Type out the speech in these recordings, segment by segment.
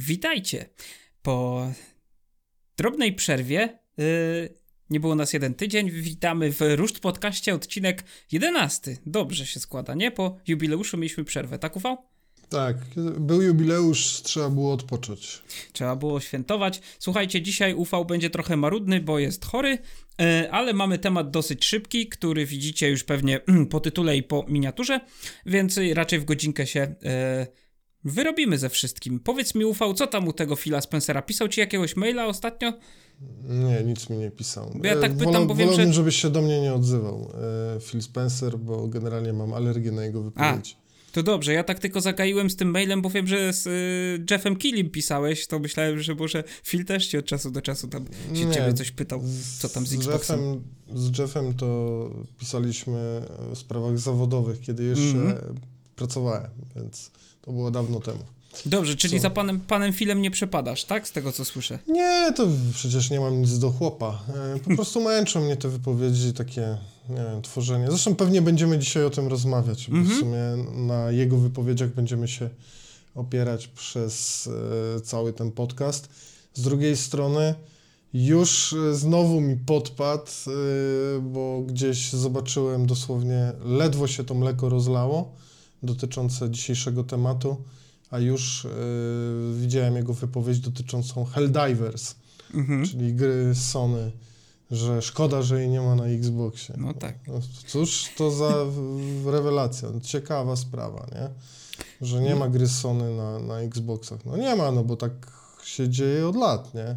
Witajcie. Po drobnej przerwie, yy, nie było nas jeden tydzień, witamy w Ruszt Podcaście, odcinek 11. Dobrze się składa, nie? Po jubileuszu mieliśmy przerwę, tak ufał? Tak, był jubileusz, trzeba było odpocząć. Trzeba było świętować. Słuchajcie, dzisiaj ufał będzie trochę marudny, bo jest chory, yy, ale mamy temat dosyć szybki, który widzicie już pewnie po tytule i po miniaturze, więc raczej w godzinkę się... Yy, Wyrobimy ze wszystkim. Powiedz mi, ufał, co tam u tego Phila Spencera? Pisał ci jakiegoś maila ostatnio? Nie, nic mi nie pisał. Bo ja tak pytam, Wolę, bo wiem, że... żebyś się do mnie nie odzywał, e, Phil Spencer, bo generalnie mam alergię na jego wypowiedzi. A. To dobrze, ja tak tylko zagaiłem z tym mailem, bo wiem, że z y, Jeffem Killim pisałeś, to myślałem, że może Phil też ci od czasu do czasu tam się Nie, ciebie coś pytał, co tam z, z Xboxem. Jeffem, z Jeffem to pisaliśmy w sprawach zawodowych, kiedy jeszcze mm -hmm. Pracowałem, więc to było dawno temu. Dobrze, czyli co? za panem, panem Filem nie przepadasz, tak? Z tego, co słyszę. Nie, to przecież nie mam nic do chłopa. E, po prostu męczą mnie te wypowiedzi, takie, wiem, tworzenie. Zresztą pewnie będziemy dzisiaj o tym rozmawiać, bo w mhm. sumie na jego wypowiedziach będziemy się opierać przez e, cały ten podcast. Z drugiej strony już e, znowu mi podpadł, e, bo gdzieś zobaczyłem dosłownie, ledwo się to mleko rozlało dotyczące dzisiejszego tematu, a już yy, widziałem jego wypowiedź dotyczącą Helldivers, mhm. czyli gry Sony, że szkoda, że jej nie ma na Xboxie. No tak. No, cóż to za rewelacja, ciekawa sprawa, nie? Że nie ma gry Sony na, na Xboxach. No nie ma, no bo tak się dzieje od lat, nie?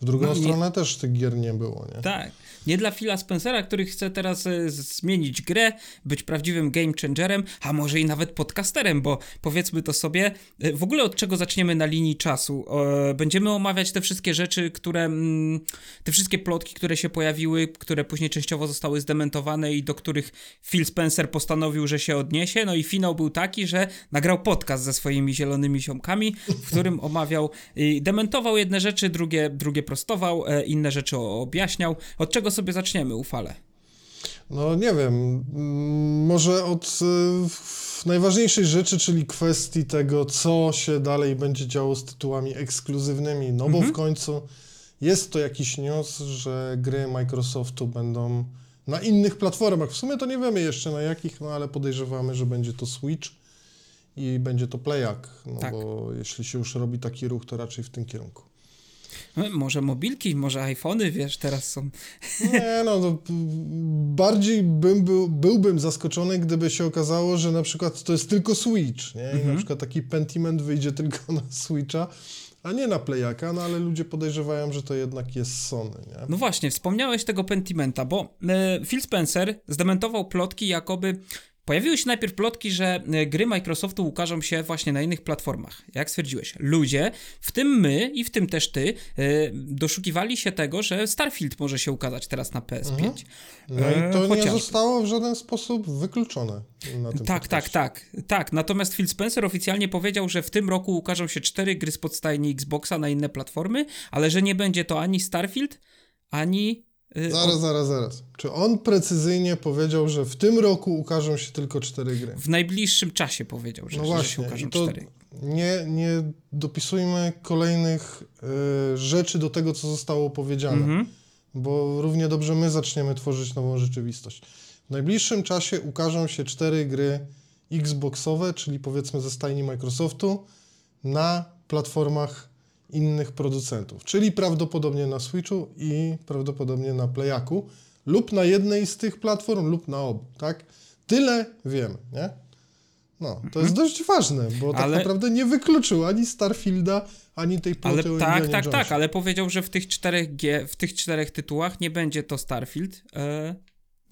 W drugą no, stronę nie... też tych gier nie było, nie? Tak. Nie dla Phila Spencera, który chce teraz e, zmienić grę, być prawdziwym game changerem, a może i nawet podcasterem, bo powiedzmy to sobie, e, w ogóle od czego zaczniemy na linii czasu? Będziemy omawiać te wszystkie rzeczy, które, mm, te wszystkie plotki, które się pojawiły, które później częściowo zostały zdementowane i do których Phil Spencer postanowił, że się odniesie. No i finał był taki, że nagrał podcast ze swoimi zielonymi ziomkami, w którym omawiał dementował jedne rzeczy, drugie, drugie prostował, e, inne rzeczy objaśniał. Od czego sobie zaczniemy, ufale? No nie wiem, mm, może od y, najważniejszej rzeczy, czyli kwestii tego, co się dalej będzie działo z tytułami ekskluzywnymi, no bo mhm. w końcu jest to jakiś news, że gry Microsoftu będą na innych platformach. W sumie to nie wiemy jeszcze na jakich, no ale podejrzewamy, że będzie to Switch i będzie to Playak, no tak. bo jeśli się już robi taki ruch, to raczej w tym kierunku. No, może mobilki, może iPhony, wiesz, teraz są. Nie, no, no bardziej bym był, byłbym zaskoczony, gdyby się okazało, że na przykład to jest tylko Switch, nie? I mhm. na przykład taki Pentiment wyjdzie tylko na Switcha, a nie na Playaka, no ale ludzie podejrzewają, że to jednak jest Sony, nie? No właśnie, wspomniałeś tego Pentimenta, bo e, Phil Spencer zdementował plotki, jakoby Pojawiły się najpierw plotki, że e, gry Microsoftu ukażą się właśnie na innych platformach. Jak stwierdziłeś, ludzie, w tym my i w tym też ty, e, doszukiwali się tego, że Starfield może się ukazać teraz na PS5. Mhm. No i to Chociażby. nie zostało w żaden sposób wykluczone. tak, tak, tak, tak. Natomiast Phil Spencer oficjalnie powiedział, że w tym roku ukażą się cztery gry z podstajni Xboxa na inne platformy, ale że nie będzie to ani Starfield, ani zaraz, zaraz, zaraz. Czy on precyzyjnie powiedział, że w tym roku ukażą się tylko cztery gry? W najbliższym czasie powiedział, że, no właśnie, że się ukażą cztery. Nie, nie dopisujmy kolejnych y, rzeczy do tego, co zostało powiedziane, mm -hmm. bo równie dobrze my zaczniemy tworzyć nową rzeczywistość. W najbliższym czasie ukażą się cztery gry Xboxowe, czyli powiedzmy ze stajni Microsoftu, na platformach innych producentów, czyli prawdopodobnie na Switchu i prawdopodobnie na Playaku lub na jednej z tych platform lub na obu, tak? Tyle wiemy, nie? No, to jest mhm. dość ważne, bo tak ale... tak naprawdę nie wykluczył ani Starfielda, ani tej ploty ale, Tak, tak, tak, ale powiedział, że w tych czterech G, w tych czterech tytułach nie będzie to Starfield, e,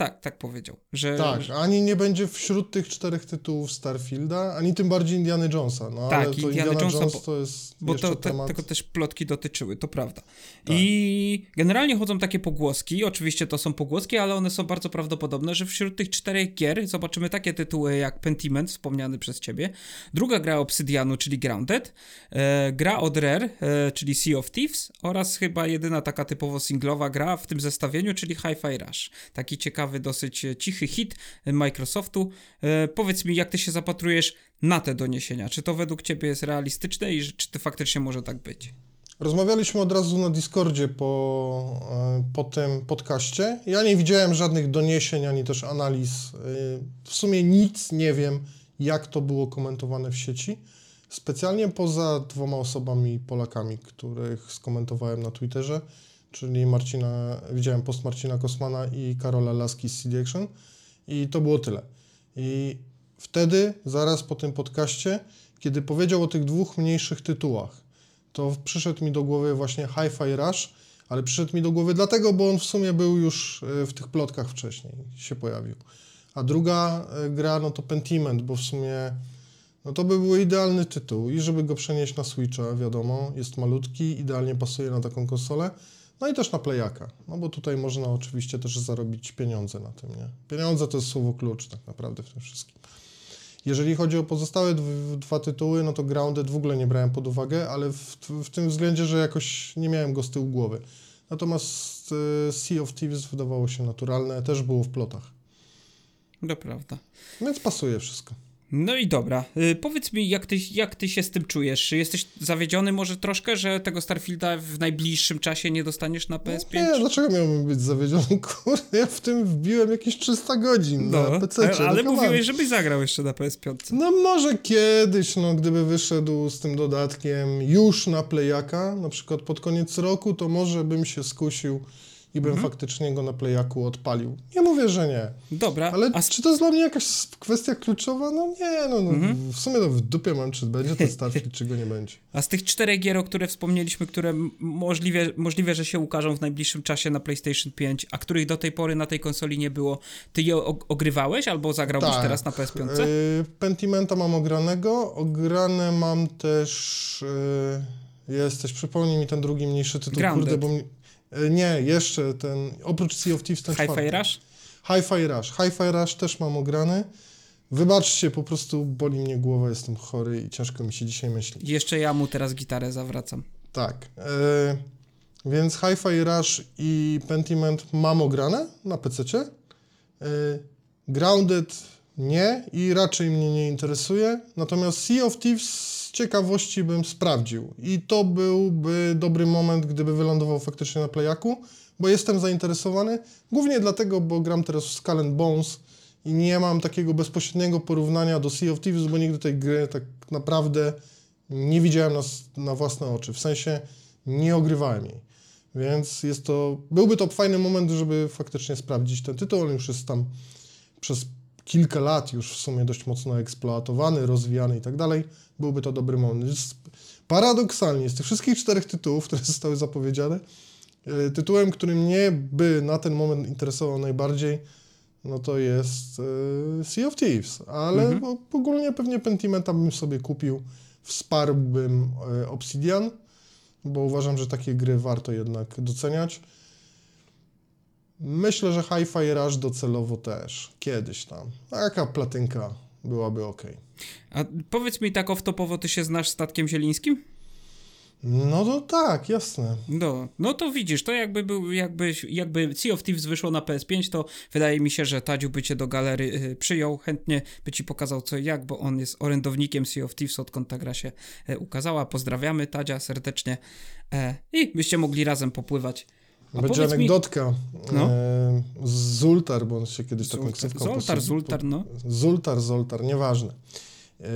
tak, tak powiedział. Że, tak, ani nie będzie wśród tych czterech tytułów Starfielda, ani tym bardziej Indiana Jonesa. No, tak, ale to Indiana, Indiana Jonesa, Jones bo, to jest Bo to, te, temat... tego też plotki dotyczyły, to prawda. Tak. I generalnie chodzą takie pogłoski, oczywiście to są pogłoski, ale one są bardzo prawdopodobne, że wśród tych czterech gier zobaczymy takie tytuły jak Pentiment, wspomniany przez ciebie, druga gra Obsydianu, czyli Grounded, e, gra od Rare, e, czyli Sea of Thieves oraz chyba jedyna taka typowo singlowa gra w tym zestawieniu, czyli Hi-Fi Rush. Taki ciekawy dosyć cichy hit Microsoftu. E, powiedz mi, jak ty się zapatrujesz na te doniesienia. Czy to według ciebie jest realistyczne i czy to faktycznie może tak być? Rozmawialiśmy od razu na Discordzie po, e, po tym podcaście. Ja nie widziałem żadnych doniesień ani też analiz. E, w sumie nic nie wiem, jak to było komentowane w sieci. Specjalnie poza dwoma osobami Polakami, których skomentowałem na Twitterze, czyli Marcina, widziałem post Marcina Kosmana i Karola Laski z CD Action i to było tyle. I wtedy, zaraz po tym podcaście, kiedy powiedział o tych dwóch mniejszych tytułach, to przyszedł mi do głowy właśnie Hi-Fi Rush, ale przyszedł mi do głowy dlatego, bo on w sumie był już e, w tych plotkach wcześniej, się pojawił. A druga e, gra, no to Pentiment, bo w sumie no to by był idealny tytuł i żeby go przenieść na Switcha, wiadomo, jest malutki, idealnie pasuje na taką konsolę, no i też na Playaka, no bo tutaj można oczywiście też zarobić pieniądze na tym, nie? Pieniądze to jest słowo klucz tak naprawdę w tym wszystkim. Jeżeli chodzi o pozostałe dwa tytuły, no to Grounded w ogóle nie brałem pod uwagę, ale w, w tym względzie, że jakoś nie miałem go z tyłu głowy. Natomiast y, Sea of Thieves wydawało się naturalne, też było w plotach. To prawda. Więc pasuje wszystko. No i dobra, y, powiedz mi, jak ty, jak ty się z tym czujesz? Jesteś zawiedziony może troszkę, że tego Starfielda w najbliższym czasie nie dostaniesz na PS5? Nie, dlaczego miałbym być zawiedziony? Kurde, ja w tym wbiłem jakieś 300 godzin no, na PC. Ale, ale mówiłeś, żebyś zagrał jeszcze na PS5. No może kiedyś, no gdyby wyszedł z tym dodatkiem już na Playaka, na przykład pod koniec roku, to może bym się skusił i bym mhm. faktycznie go na Playaku odpalił. Nie mówię, że nie. Dobra. Ale a... czy to jest dla mnie jakaś kwestia kluczowa? No nie, no, no mhm. w sumie no w dupie mam, czy będzie ten Starfield, czy go nie będzie. A z tych czterech gier, o które wspomnieliśmy, które możliwe, możliwe, że się ukażą w najbliższym czasie na PlayStation 5, a których do tej pory na tej konsoli nie było, ty je ogrywałeś albo zagrałbyś tak. teraz na PS5? Yy, Pentimenta mam ogranego, ograne mam też... Yy, jesteś, przypomnij mi ten drugi mniejszy tytuł, Grounded. kurde, bo... Mi... E, nie, jeszcze ten, oprócz Sea of Thieves ten Hi-Fi Rush? Hi-Fi Rush. Hi-Fi Rush też mam ograny. Wybaczcie, po prostu boli mnie głowa, jestem chory i ciężko mi się dzisiaj myśli. Jeszcze ja mu teraz gitarę zawracam. Tak. E, więc Hi-Fi Rush i Pentiment mam ograne na PC. E, Grounded nie i raczej mnie nie interesuje. Natomiast Sea of Thieves ciekawości bym sprawdził. I to byłby dobry moment, gdyby wylądował faktycznie na Playaku, bo jestem zainteresowany. Głównie dlatego, bo gram teraz w Skull Bones i nie mam takiego bezpośredniego porównania do Sea of Thieves, bo nigdy tej gry tak naprawdę nie widziałem na, na własne oczy. W sensie nie ogrywałem jej. Więc jest to, byłby to fajny moment, żeby faktycznie sprawdzić ten tytuł. On już jest tam przez kilka lat już w sumie dość mocno eksploatowany, rozwijany i tak dalej, byłby to dobry moment. Paradoksalnie, z tych wszystkich czterech tytułów, które zostały zapowiedziane, e, tytułem, który mnie by na ten moment interesował najbardziej, no to jest e, Sea of Thieves, ale mhm. ogólnie pewnie Pentimenta bym sobie kupił, wsparłbym e, Obsidian, bo uważam, że takie gry warto jednak doceniać. Myślę, że Hi-Fi Rush docelowo też. Kiedyś tam. Taka platynka byłaby ok. A powiedz mi tak off-topowo, ty się znasz statkiem zielińskim? No to tak, jasne. No, no to widzisz, to jakby był, jakby, jakby Sea of Thieves wyszło na PS5, to wydaje mi się, że Tadziu by cię do galery y, przyjął, chętnie by ci pokazał co i jak, bo on jest orędownikiem Sea of Thieves, odkąd ta gra się y, ukazała. Pozdrawiamy Tadzia serdecznie e, i byście mogli razem popływać a Będzie anegdotka. No. E, Zultar, bo on się kiedyś Zultar, taką ksywką Zoltar, Zultar, no. Zultar, Zoltar, nieważne. E,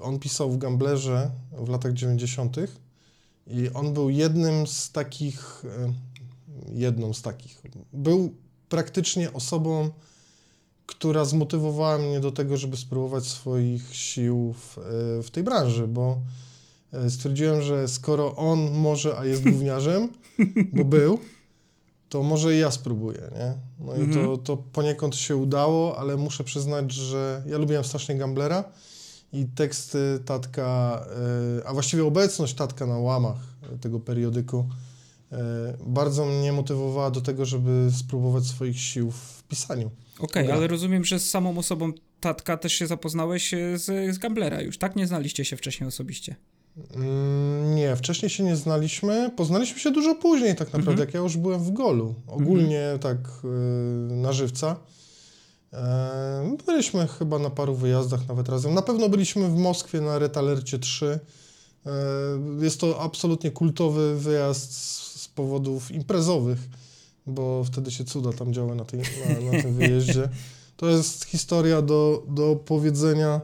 on pisał w Gamblerze w latach 90. i on był jednym z takich, e, jedną z takich. Był praktycznie osobą, która zmotywowała mnie do tego, żeby spróbować swoich sił w, w tej branży, bo E, stwierdziłem, że skoro on może, a jest gówniarzem, bo był, to może i ja spróbuję, nie? No i to, mhm. to poniekąd się udało, ale muszę przyznać, że ja lubiłem strasznie Gamblera i teksty Tatka, e, a właściwie obecność Tatka na łamach tego periodyku e, bardzo mnie motywowała do tego, żeby spróbować swoich sił w pisaniu. Okej, okay, ale rozumiem, że z samą osobą Tatka też się zapoznałeś z, z Gamblera już, tak? Nie znaliście się wcześniej osobiście. Mm, nie, wcześniej się nie znaliśmy. Poznaliśmy się dużo później, tak naprawdę, mhm. jak ja już byłem w golu. Ogólnie mhm. tak yy, na żywca. E, byliśmy chyba na paru wyjazdach nawet razem. Na pewno byliśmy w Moskwie na Retalercie 3. E, jest to absolutnie kultowy wyjazd z, z powodów imprezowych, bo wtedy się cuda tam działy na, tej, na, na tym wyjeździe. To jest historia do, do powiedzenia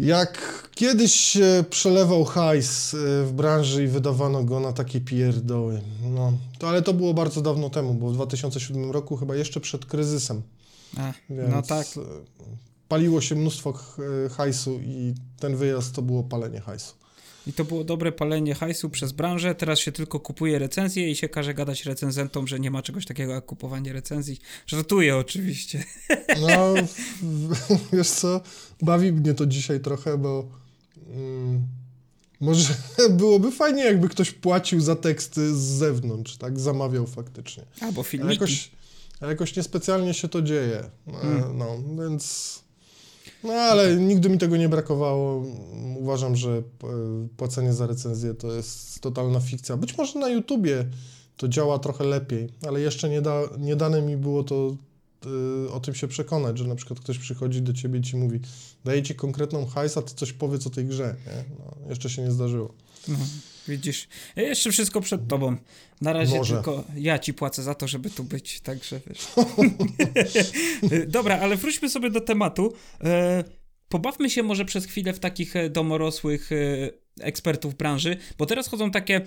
jak kiedyś się przelewał hajs y, w branży i wydawano go na takie pierdoły. No, to, ale to było bardzo dawno temu, bo w 2007 roku, chyba jeszcze przed kryzysem. A, Więc no tak. Y, paliło się mnóstwo hajsu i ten wyjazd to było palenie hajsu. I to było dobre palenie hajsu przez branżę. Teraz się tylko kupuje recenzje i się każe gadać recenzentom, że nie ma czegoś takiego jak kupowanie recenzji. Żartuję oczywiście. No, wiesz co, bawi mnie to dzisiaj trochę, bo mm, może byłoby fajnie, jakby ktoś płacił za teksty z zewnątrz, tak? Zamawiał faktycznie. Albo filmiki. Jakoś, jakoś niespecjalnie się to dzieje. Hmm. No, więc no ale nigdy mi tego nie brakowało. Uważam, że e, płacenie za recenzję to jest totalna fikcja. Być może na YouTubie to działa trochę lepiej, ale jeszcze nie, da, nie dane mi było to y, o tym się przekonać, że na przykład ktoś przychodzi do ciebie i ci mówi, daje ci konkretną hajs, a ty coś powiedz o tej grze. Nie? No, jeszcze się nie zdarzyło. No. Widzisz, jeszcze wszystko przed tobą. Na razie Może. tylko ja ci płacę za to, żeby tu być, także wiesz. Dobra, ale wróćmy sobie do tematu. E, pobawmy się może przez chwilę w takich e, domorosłych e, ekspertów branży, bo teraz chodzą takie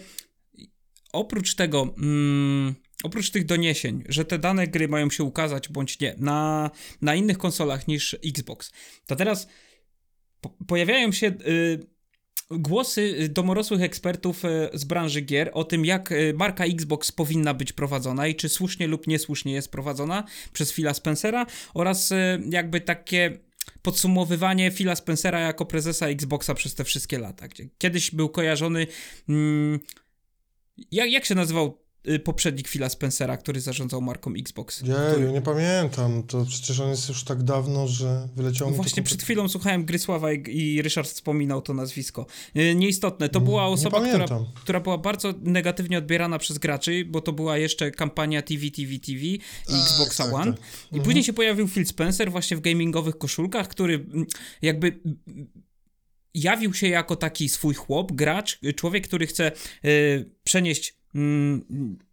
oprócz tego, mm, oprócz tych doniesień, że te dane gry mają się ukazać bądź nie na, na innych konsolach niż Xbox, to teraz po, pojawiają się y, głosy y, domorosłych ekspertów y, z branży gier o tym, jak y, marka Xbox powinna być prowadzona i czy słusznie lub niesłusznie jest prowadzona przez Phila Spencera oraz jakby takie podsumowywanie Phila Spencera jako prezesa Xboxa przez te wszystkie lata, gdzie kiedyś był kojarzony. Mm, jak, jak się nazywał poprzednik Phila Spencera, który zarządzał marką Xbox. Nie, który... nie pamiętam. To przecież on jest już tak dawno, że wyleciał no Właśnie przed chwilą słuchałem Grysława i, i Ryszard wspominał to nazwisko. Y, nieistotne. To była osoba, która, która była bardzo negatywnie odbierana przez graczy, bo to była jeszcze kampania TV, TV, TV i Xbox tak, One. Tak, tak. I mhm. później się pojawił Phil Spencer właśnie w gamingowych koszulkach, który mm, jakby jawił się jako taki swój chłop, gracz, człowiek, który chce y, przenieść Mm,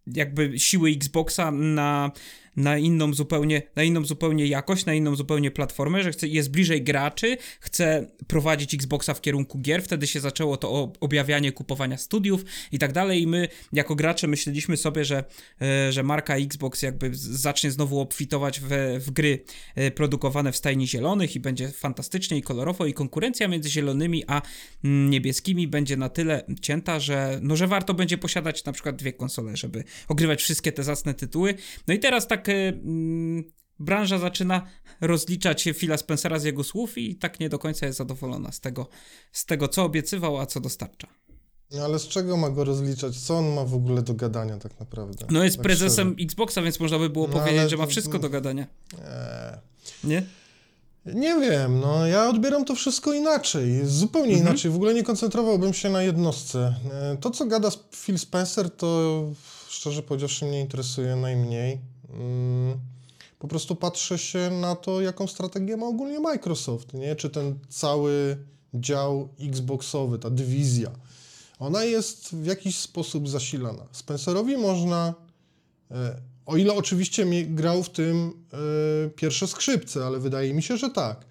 jakby siły Xboxa na na inną zupełnie, na inną zupełnie jakość, na inną zupełnie platformę, że chce, jest bliżej graczy, chce prowadzić Xboxa w kierunku gier, wtedy się zaczęło to objawianie kupowania studiów i tak dalej i my jako gracze myśleliśmy sobie, że, e, że marka Xbox jakby zacznie znowu obfitować w, w gry e, produkowane w stajni zielonych i będzie fantastycznie i kolorowo i konkurencja między zielonymi a mm, niebieskimi będzie na tyle cięta, że no, że warto będzie posiadać na przykład dwie konsole, żeby ogrywać wszystkie te zacne tytuły. No i teraz tak tak mm, branża zaczyna rozliczać Phila Spencera z jego słów i tak nie do końca jest zadowolona z tego, z tego co obiecywał, a co dostarcza. No ale z czego ma go rozliczać? Co on ma w ogóle do gadania tak naprawdę? No jest tak prezesem szczerze. Xboxa, więc można by było no, powiedzieć, że ma wszystko do gadania. Nie. Nie? Nie wiem, no ja odbieram to wszystko inaczej, zupełnie mhm. inaczej. W ogóle nie koncentrowałbym się na jednostce. E, to, co gada Phil Spencer, to szczerze powiedziawszy mnie interesuje najmniej. Mm, po prostu patrzę się na to, jaką strategię ma ogólnie Microsoft, nie? Czy ten cały dział Xboxowy, ta dywizja, ona jest w jakiś sposób zasilana. Spencerowi można, e, o ile oczywiście grał w tym e, pierwsze skrzypce, ale wydaje mi się, że tak.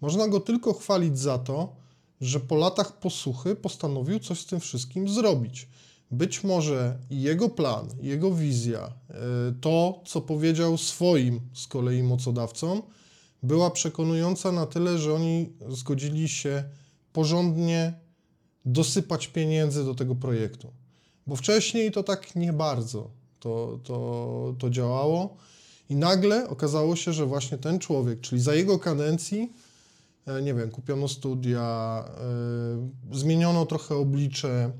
Można go tylko chwalić za to, że po latach posłuchy postanowił coś z tym wszystkim zrobić. Być może jego plan, jego wizja, e, to, co powiedział swoim z kolei mocodawcom, była przekonująca na tyle, że oni zgodzili się porządnie dosypać pieniędzy do tego projektu. Bo wcześniej to tak nie bardzo to, to, to działało. I nagle okazało się, że właśnie ten człowiek, czyli za jego kadencji, e, nie wiem, kupiono studia, yy, zmieniono trochę oblicze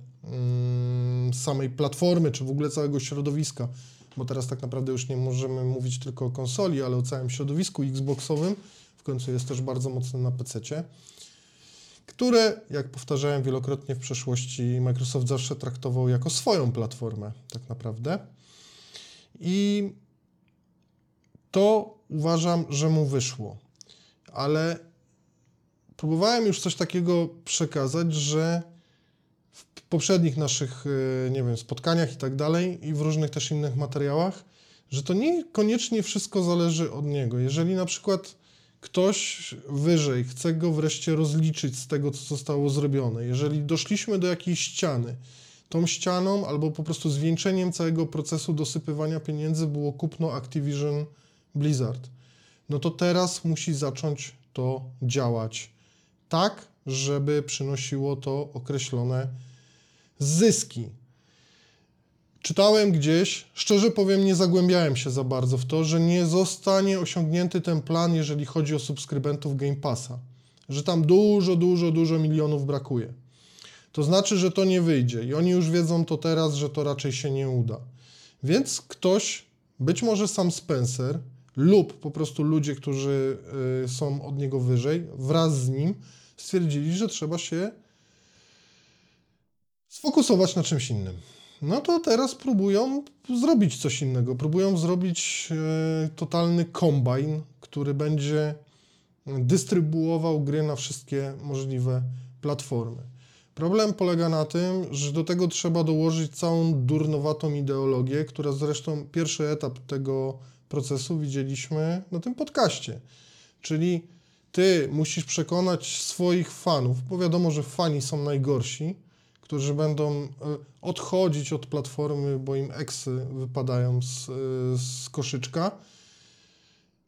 samej platformy, czy w ogóle całego środowiska, bo teraz tak naprawdę już nie możemy mówić tylko o konsoli, ale o całym środowisku Xboxowym, w końcu jest też bardzo mocny na PC, które, jak powtarzałem wielokrotnie w przeszłości, Microsoft zawsze traktował jako swoją platformę, tak naprawdę. I to uważam, że mu wyszło. Ale próbowałem już coś takiego przekazać, że poprzednich naszych, e, nie wiem, spotkaniach i tak dalej, i w różnych też innych materiałach, że to niekoniecznie wszystko zależy od niego. Jeżeli na przykład ktoś wyżej chce go wreszcie rozliczyć z tego, co zostało zrobione, jeżeli doszliśmy do jakiejś ściany, tą ścianą albo po prostu zwieńczeniem całego procesu dosypywania pieniędzy było kupno Activision Blizzard, no to teraz musi zacząć to działać tak, żeby przynosiło to określone zyski. Czytałem gdzieś, szczerze powiem, nie zagłębiałem się za bardzo w to, że nie zostanie osiągnięty ten plan, jeżeli chodzi o subskrybentów Game Passa. Że tam dużo, dużo, dużo milionów brakuje. To znaczy, że to nie wyjdzie i oni już wiedzą to teraz, że to raczej się nie uda. Więc ktoś, być może sam Spencer lub po prostu ludzie, którzy y, są od niego wyżej, wraz z nim stwierdzili, że trzeba się sfokusować na czymś innym. No to teraz próbują zrobić coś innego. Próbują zrobić e, totalny kombine, który będzie dystrybuował gry na wszystkie możliwe platformy. Problem polega na tym, że do tego trzeba dołożyć całą durnowatą ideologię, która zresztą pierwszy etap tego procesu widzieliśmy na tym podcaście. Czyli ty musisz przekonać swoich fanów, bo wiadomo, że fani są najgorsi, którzy będą e, odchodzić od platformy, bo im eksy wypadają z, e, z koszyczka.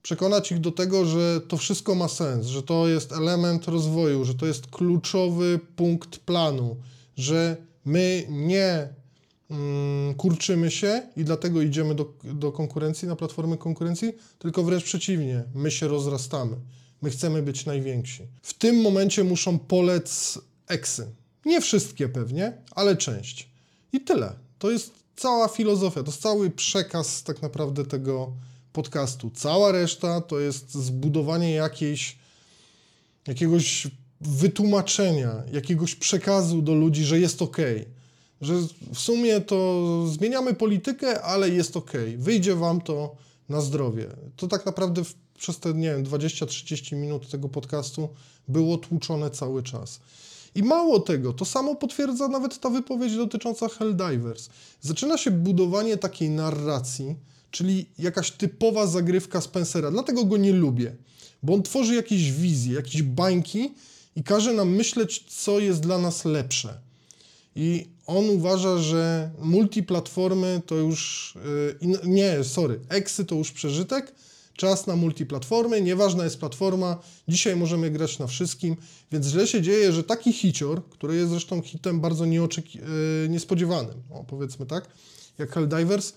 Przekonać ich do tego, że to wszystko ma sens, że to jest element rozwoju, że to jest kluczowy punkt planu, że my nie mm, kurczymy się i dlatego idziemy do, do konkurencji, na platformę konkurencji, tylko wręcz przeciwnie, my się rozrastamy. My chcemy być najwięksi. W tym momencie muszą polec eksy. Nie wszystkie pewnie, ale część. I tyle. To jest cała filozofia, to jest cały przekaz tak naprawdę tego podcastu. Cała reszta to jest zbudowanie jakiejś, jakiegoś wytłumaczenia, jakiegoś przekazu do ludzi, że jest ok. Że w sumie to zmieniamy politykę, ale jest ok. Wyjdzie wam to na zdrowie. To tak naprawdę w, przez te, nie wiem, 20-30 minut tego podcastu było tłuczone cały czas. I mało tego, to samo potwierdza nawet ta wypowiedź dotycząca Helldivers. Zaczyna się budowanie takiej narracji, czyli jakaś typowa zagrywka Spencera. Dlatego go nie lubię, bo on tworzy jakieś wizje, jakieś bańki i każe nam myśleć, co jest dla nas lepsze. I on uważa, że multiplatformy to już. Yy, nie, sorry, eksy to już przeżytek, czas na multiplatformy, nieważna jest platforma, dzisiaj możemy grać na wszystkim, więc źle się dzieje, że taki hicior, który jest zresztą hitem bardzo yy, niespodziewanym, o, powiedzmy tak, jak Helldivers,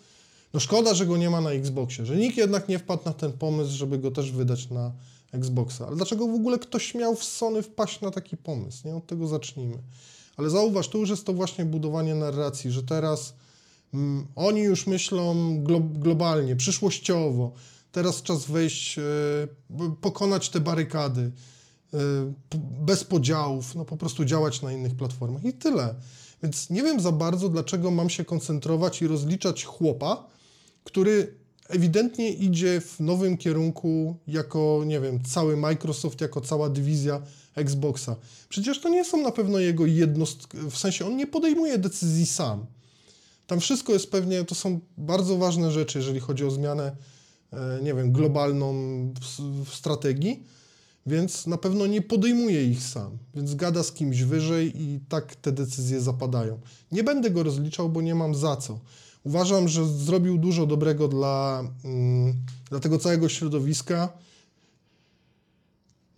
no szkoda, że go nie ma na Xboxie, że nikt jednak nie wpadł na ten pomysł, żeby go też wydać na Xboxa. Ale dlaczego w ogóle ktoś miał w Sony wpaść na taki pomysł? Nie od tego zacznijmy. Ale zauważ, tu już jest to właśnie budowanie narracji, że teraz mm, oni już myślą glo globalnie, przyszłościowo, Teraz czas wejść, e, pokonać te barykady, e, bez podziałów, no po prostu działać na innych platformach i tyle. Więc nie wiem za bardzo, dlaczego mam się koncentrować i rozliczać chłopa, który ewidentnie idzie w nowym kierunku jako, nie wiem, cały Microsoft, jako cała dywizja Xboxa. Przecież to nie są na pewno jego jednostki, w sensie on nie podejmuje decyzji sam. Tam wszystko jest pewnie, to są bardzo ważne rzeczy, jeżeli chodzi o zmianę nie wiem, globalną strategii, więc na pewno nie podejmuje ich sam, więc gada z kimś wyżej i tak te decyzje zapadają. Nie będę go rozliczał, bo nie mam za co. Uważam, że zrobił dużo dobrego dla, mm, dla tego całego środowiska.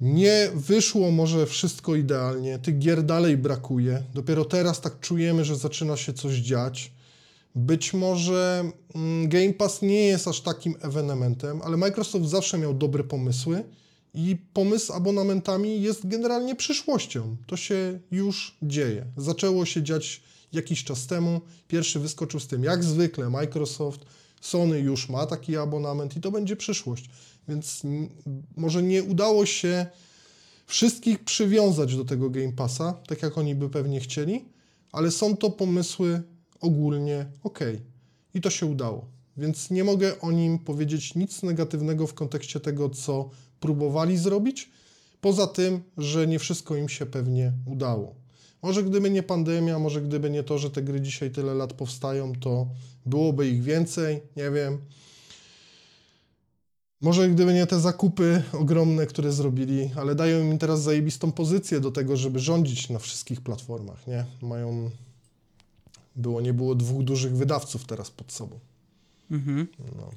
Nie wyszło może wszystko idealnie, tych gier dalej brakuje. Dopiero teraz tak czujemy, że zaczyna się coś dziać. Być może mm, Game Pass nie jest aż takim ewenementem, ale Microsoft zawsze miał dobre pomysły i pomysł z abonamentami jest generalnie przyszłością. To się już dzieje. Zaczęło się dziać jakiś czas temu. Pierwszy wyskoczył z tym, jak zwykle, Microsoft. Sony już ma taki abonament i to będzie przyszłość. Więc może nie udało się wszystkich przywiązać do tego Game Passa, tak jak oni by pewnie chcieli, ale są to pomysły ogólnie ok. I to się udało. więc nie mogę o nim powiedzieć nic negatywnego w kontekście tego, co próbowali zrobić, poza tym, że nie wszystko im się pewnie udało. Może gdyby nie pandemia, może gdyby nie to, że te gry dzisiaj tyle lat powstają, to byłoby ich więcej, nie wiem. Może gdyby nie te zakupy ogromne, które zrobili, ale dają im teraz zajebistą pozycję do tego, żeby rządzić na wszystkich platformach, nie? Mają... Było, nie było dwóch dużych wydawców teraz pod sobą. Mhm. No.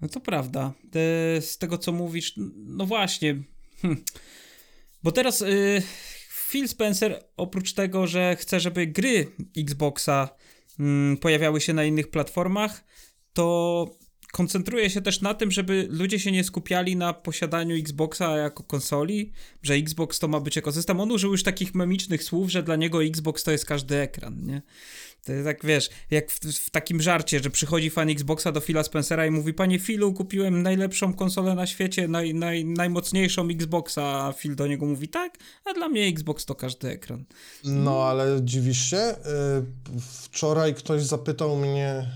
no to prawda. Te, z tego, co mówisz, no właśnie. Hm. Bo teraz y, Phil Spencer, oprócz tego, że chce, żeby gry Xboxa y, pojawiały się na innych platformach, to koncentruje się też na tym, żeby ludzie się nie skupiali na posiadaniu Xboxa jako konsoli, że Xbox to ma być ekosystem. On użył już takich memicznych słów, że dla niego Xbox to jest każdy ekran, nie? To tak, wiesz, jak w, w, takim żarcie, że przychodzi fan Xboxa do Phila Spencera i mówi, panie Philu, kupiłem najlepszą konsolę na świecie, naj, naj, najmocniejszą Xboxa, a Phil do niego mówi, tak, a dla mnie Xbox to każdy ekran. No, ale dziwisz się? Y, wczoraj ktoś zapytał mnie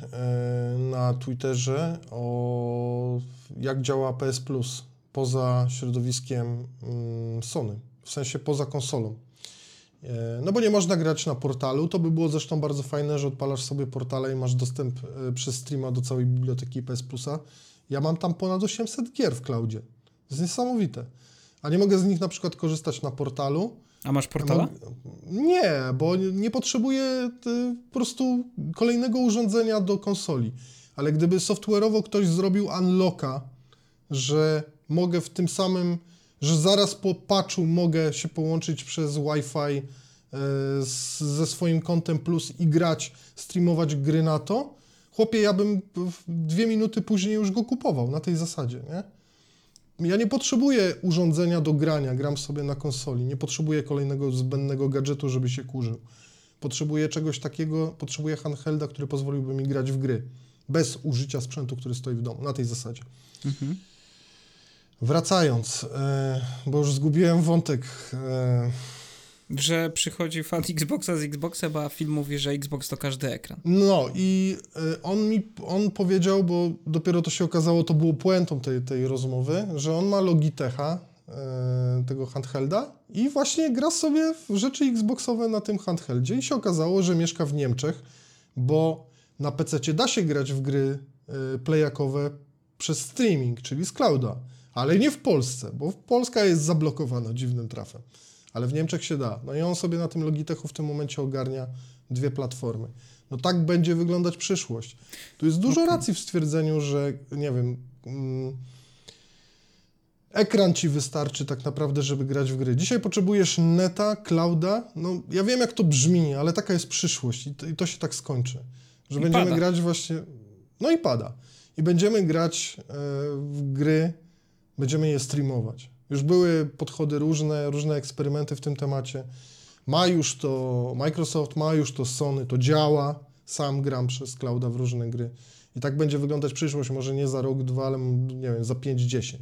y, na Twitterze o jak działa PS Plus poza środowiskiem mm, Sony, w sensie poza konsolą. E, no bo nie można grać na portalu. To by było zresztą bardzo fajne, że odpalasz sobie portale i masz dostęp e, przez streama do całej biblioteki PS Plusa. Ja mam tam ponad 800 gier w cloudzie. To jest niesamowite. A nie mogę z nich na przykład korzystać na portalu. A masz portala? Nie, bo nie potrzebuję e, po prostu kolejnego urządzenia do konsoli. Ale gdyby software'owo ktoś zrobił unlocka, że mogę w tym samym że zaraz po patchu mogę się połączyć przez Wi-Fi e, z, ze swoim kontem plus i grać, streamować gry na to, chłopie, ja bym dwie minuty później już go kupował na tej zasadzie, nie? Ja nie potrzebuję urządzenia do grania, gram sobie na konsoli, nie potrzebuję kolejnego zbędnego gadżetu, żeby się kurzył. Potrzebuję czegoś takiego, potrzebuję handhelda, który pozwoliłby mi grać w gry, bez użycia sprzętu, który stoi w domu, na tej zasadzie. Mhm. Wracając, e, bo już zgubiłem wątek. E, że przychodzi fan Xboxa z Xboxem, a film mówi, że Xbox to każdy ekran. No i e, on mi on powiedział, bo dopiero to się okazało, to było puentą tej, tej rozmowy, że on ma Logitecha, tego handhelda i właśnie gra sobie w rzeczy Xboxowe na tym handheldzie i się okazało, że mieszka w Niemczech, bo na PC da się grać w gry playakowe przez streaming, czyli z clouda ale nie w Polsce, bo Polska jest zablokowana dziwnym trafem. Ale w Niemczech się da. No i on sobie na tym Logitechu w tym momencie ogarnia dwie platformy. No tak będzie wyglądać przyszłość. Tu jest dużo okay. racji w stwierdzeniu, że nie wiem. Mm, ekran ci wystarczy tak naprawdę, żeby grać w gry. Dzisiaj potrzebujesz neta, clouda. No ja wiem, jak to brzmi, ale taka jest przyszłość i to, i to się tak skończy. Że I będziemy pada. grać właśnie. No i pada. I będziemy grać e, w gry będziemy je streamować. Już były podchody różne, różne eksperymenty w tym temacie. Ma już to Microsoft, ma już to Sony, to działa. Sam gram przez clouda w różne gry. I tak będzie wyglądać przyszłość, może nie za rok, dwa, ale nie wiem, za 5-10.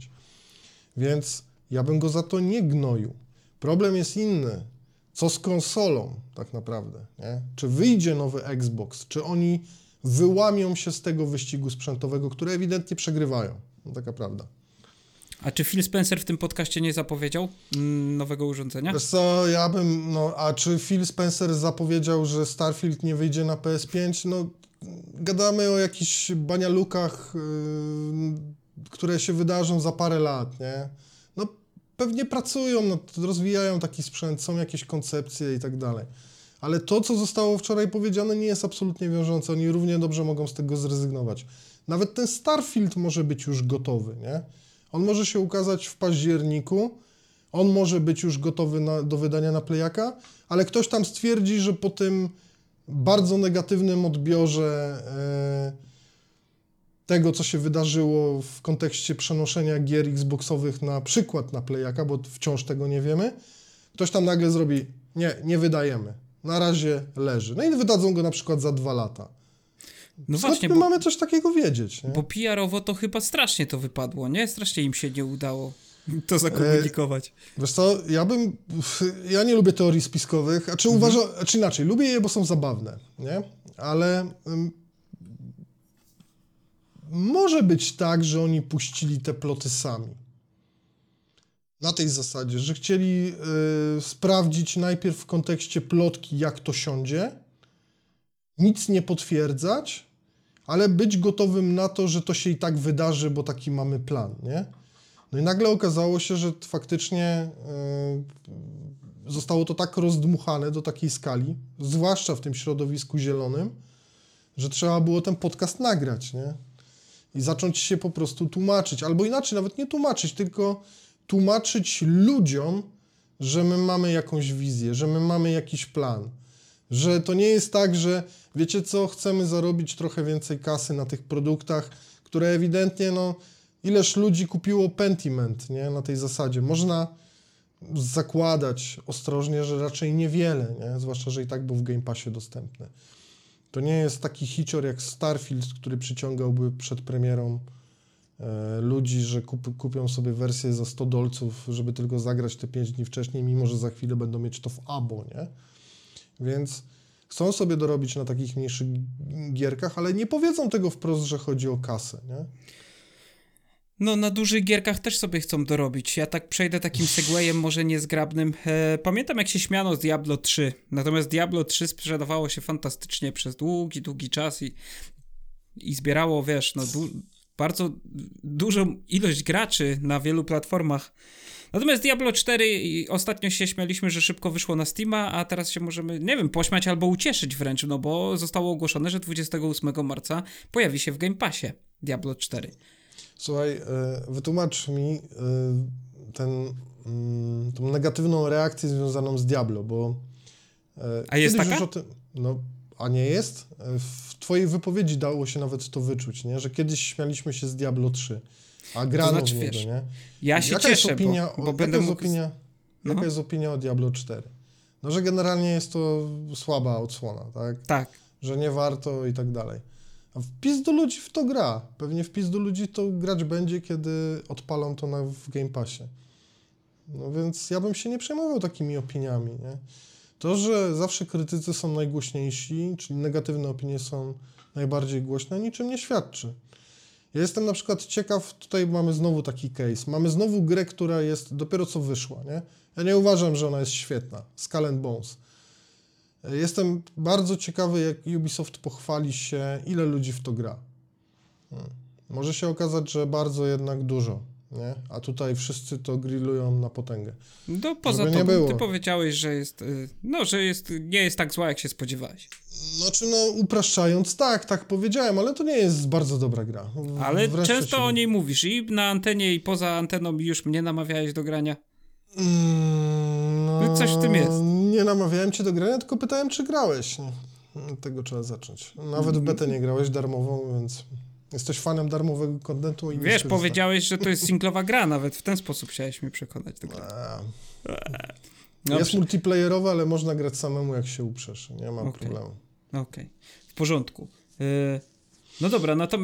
Więc ja bym go za to nie gnoił. Problem jest inny. Co z konsolą tak naprawdę? Nie? Czy wyjdzie nowy Xbox? Czy oni wyłamią się z tego wyścigu sprzętowego, które ewidentnie przegrywają? No taka prawda. A czy Phil Spencer w tym podcaście nie zapowiedział mm, nowego urządzenia? Wiesz co, ja bym, no, a czy Phil Spencer zapowiedział, że Starfield nie wyjdzie na PS5? No, gadamy o jakichś banialukach, yy, które się wydarzą za parę lat, nie? No, pewnie pracują, no, rozwijają taki sprzęt, są jakieś koncepcje i tak dalej. Ale to, co zostało wczoraj powiedziane, nie jest absolutnie wiążące. Oni równie dobrze mogą z tego zrezygnować. Nawet ten Starfield może być już gotowy, nie? On może się ukazać w październiku, on może być już gotowy na, do wydania na Playaka, ale ktoś tam stwierdzi, że po tym bardzo negatywnym odbiorze e, tego, co się wydarzyło w kontekście przenoszenia gier Xboxowych na przykład na Playaka, bo wciąż tego nie wiemy, ktoś tam nagle zrobi, nie, nie wydajemy, na razie leży. No i wydadzą go na przykład za dwa lata. No Skąd właśnie, my bo, mamy coś takiego wiedzieć? Nie? Bo PR-owo to chyba strasznie to wypadło, nie? Strasznie im się nie udało to zakomunikować. E, wiesz co, ja bym, ja nie lubię teorii spiskowych, a czy mhm. uważam, czy inaczej, lubię je, bo są zabawne, nie? Ale um, może być tak, że oni puścili te ploty sami. Na tej zasadzie, że chcieli y, sprawdzić najpierw w kontekście plotki, jak to siądzie, nic nie potwierdzać, ale być gotowym na to, że to się i tak wydarzy, bo taki mamy plan, nie? No i nagle okazało się, że faktycznie y, zostało to tak rozdmuchane do takiej skali, zwłaszcza w tym środowisku zielonym, że trzeba było ten podcast nagrać, nie? I zacząć się po prostu tłumaczyć, albo inaczej, nawet nie tłumaczyć, tylko tłumaczyć ludziom, że my mamy jakąś wizję, że my mamy jakiś plan, że to nie jest tak, że wiecie co, chcemy zarobić trochę więcej kasy na tych produktach, które ewidentnie, no, ileż ludzi kupiło Pentiment, nie, na tej zasadzie. Można zakładać ostrożnie, że raczej niewiele, nie, zwłaszcza, że i tak był w Game Passie dostępny. To nie jest taki hicior jak Starfield, który przyciągałby przed premierą e, ludzi, że kup, kupią sobie wersję za 100 dolców, żeby tylko zagrać te 5 dni wcześniej, mimo że za chwilę będą mieć to w abo, nie? Więc chcą sobie dorobić na takich mniejszych gierkach, ale nie powiedzą tego wprost, że chodzi o kasę, nie? No, na dużych gierkach też sobie chcą dorobić. Ja tak przejdę takim segwayem, może niezgrabnym. E, pamiętam, jak się śmiano z Diablo 3. Natomiast Diablo 3 sprzedawało się fantastycznie przez długi, długi czas i, i zbierało, wiesz, no, du bardzo dużą ilość graczy na wielu platformach. Natomiast Diablo 4 ostatnio się śmialiśmy, że szybko wyszło na Steama, a teraz się możemy, nie wiem, pośmiać albo ucieszyć wręcz, no bo zostało ogłoszone, że 28 marca pojawi się w Game Passie Diablo 4. Słuchaj, e, wytłumacz mi e, ten, mm, tą negatywną reakcję związaną z Diablo, bo e, a jest taka? Tym, no, a nie jest? W twojej wypowiedzi dało się nawet to wyczuć, nie? że kiedyś śmialiśmy się z Diablo 3, a grano to znaczy, niego, wiesz, nie? Ja się jaka cieszę, jest opinia, bo, bo jaka będę jest mógł... opinia, no. Jaka jest opinia o Diablo 4? No, że generalnie jest to słaba odsłona, tak? Tak. Że nie warto i tak dalej. A wpis do ludzi w to gra. Pewnie wpis do ludzi to grać będzie, kiedy odpalą to na, w Game Passie. No więc ja bym się nie przejmował takimi opiniami, nie? To, że zawsze krytycy są najgłośniejsi, czyli negatywne opinie są najbardziej głośne, niczym nie świadczy. Ja jestem na przykład ciekaw, tutaj mamy znowu taki case. Mamy znowu grę, która jest dopiero co wyszła, nie? Ja nie uważam, że ona jest świetna. Skull and Bones. Jestem bardzo ciekawy, jak Ubisoft pochwali się, ile ludzi w to gra. Hmm. Może się okazać, że bardzo jednak dużo, nie? A tutaj wszyscy to grillują na potęgę. No poza tym, ty powiedziałeś, że jest, y, no, że jest, nie jest tak zła, jak się spodziewałeś. Znaczy, no upraszczając, tak, tak powiedziałem, ale to nie jest bardzo dobra gra. Ale często o niej mówisz i na antenie, i poza anteną już mnie namawiałeś do grania. Mm, no, Coś w tym jest. Nie namawiałem cię do grania, tylko pytałem, czy grałeś. tego trzeba zacząć. Nawet w betę nie grałeś darmową, więc jesteś fanem darmowego kontentu. i Wiesz, powiedziałeś, że to jest singlowa gra, nawet w ten sposób chciałeś mnie przekonać do gry. Jest multiplayerowa, ale można grać samemu, jak się uprzesz. Nie ma okay. problemu. Okej, okay. w porządku. Yy, no dobra, no to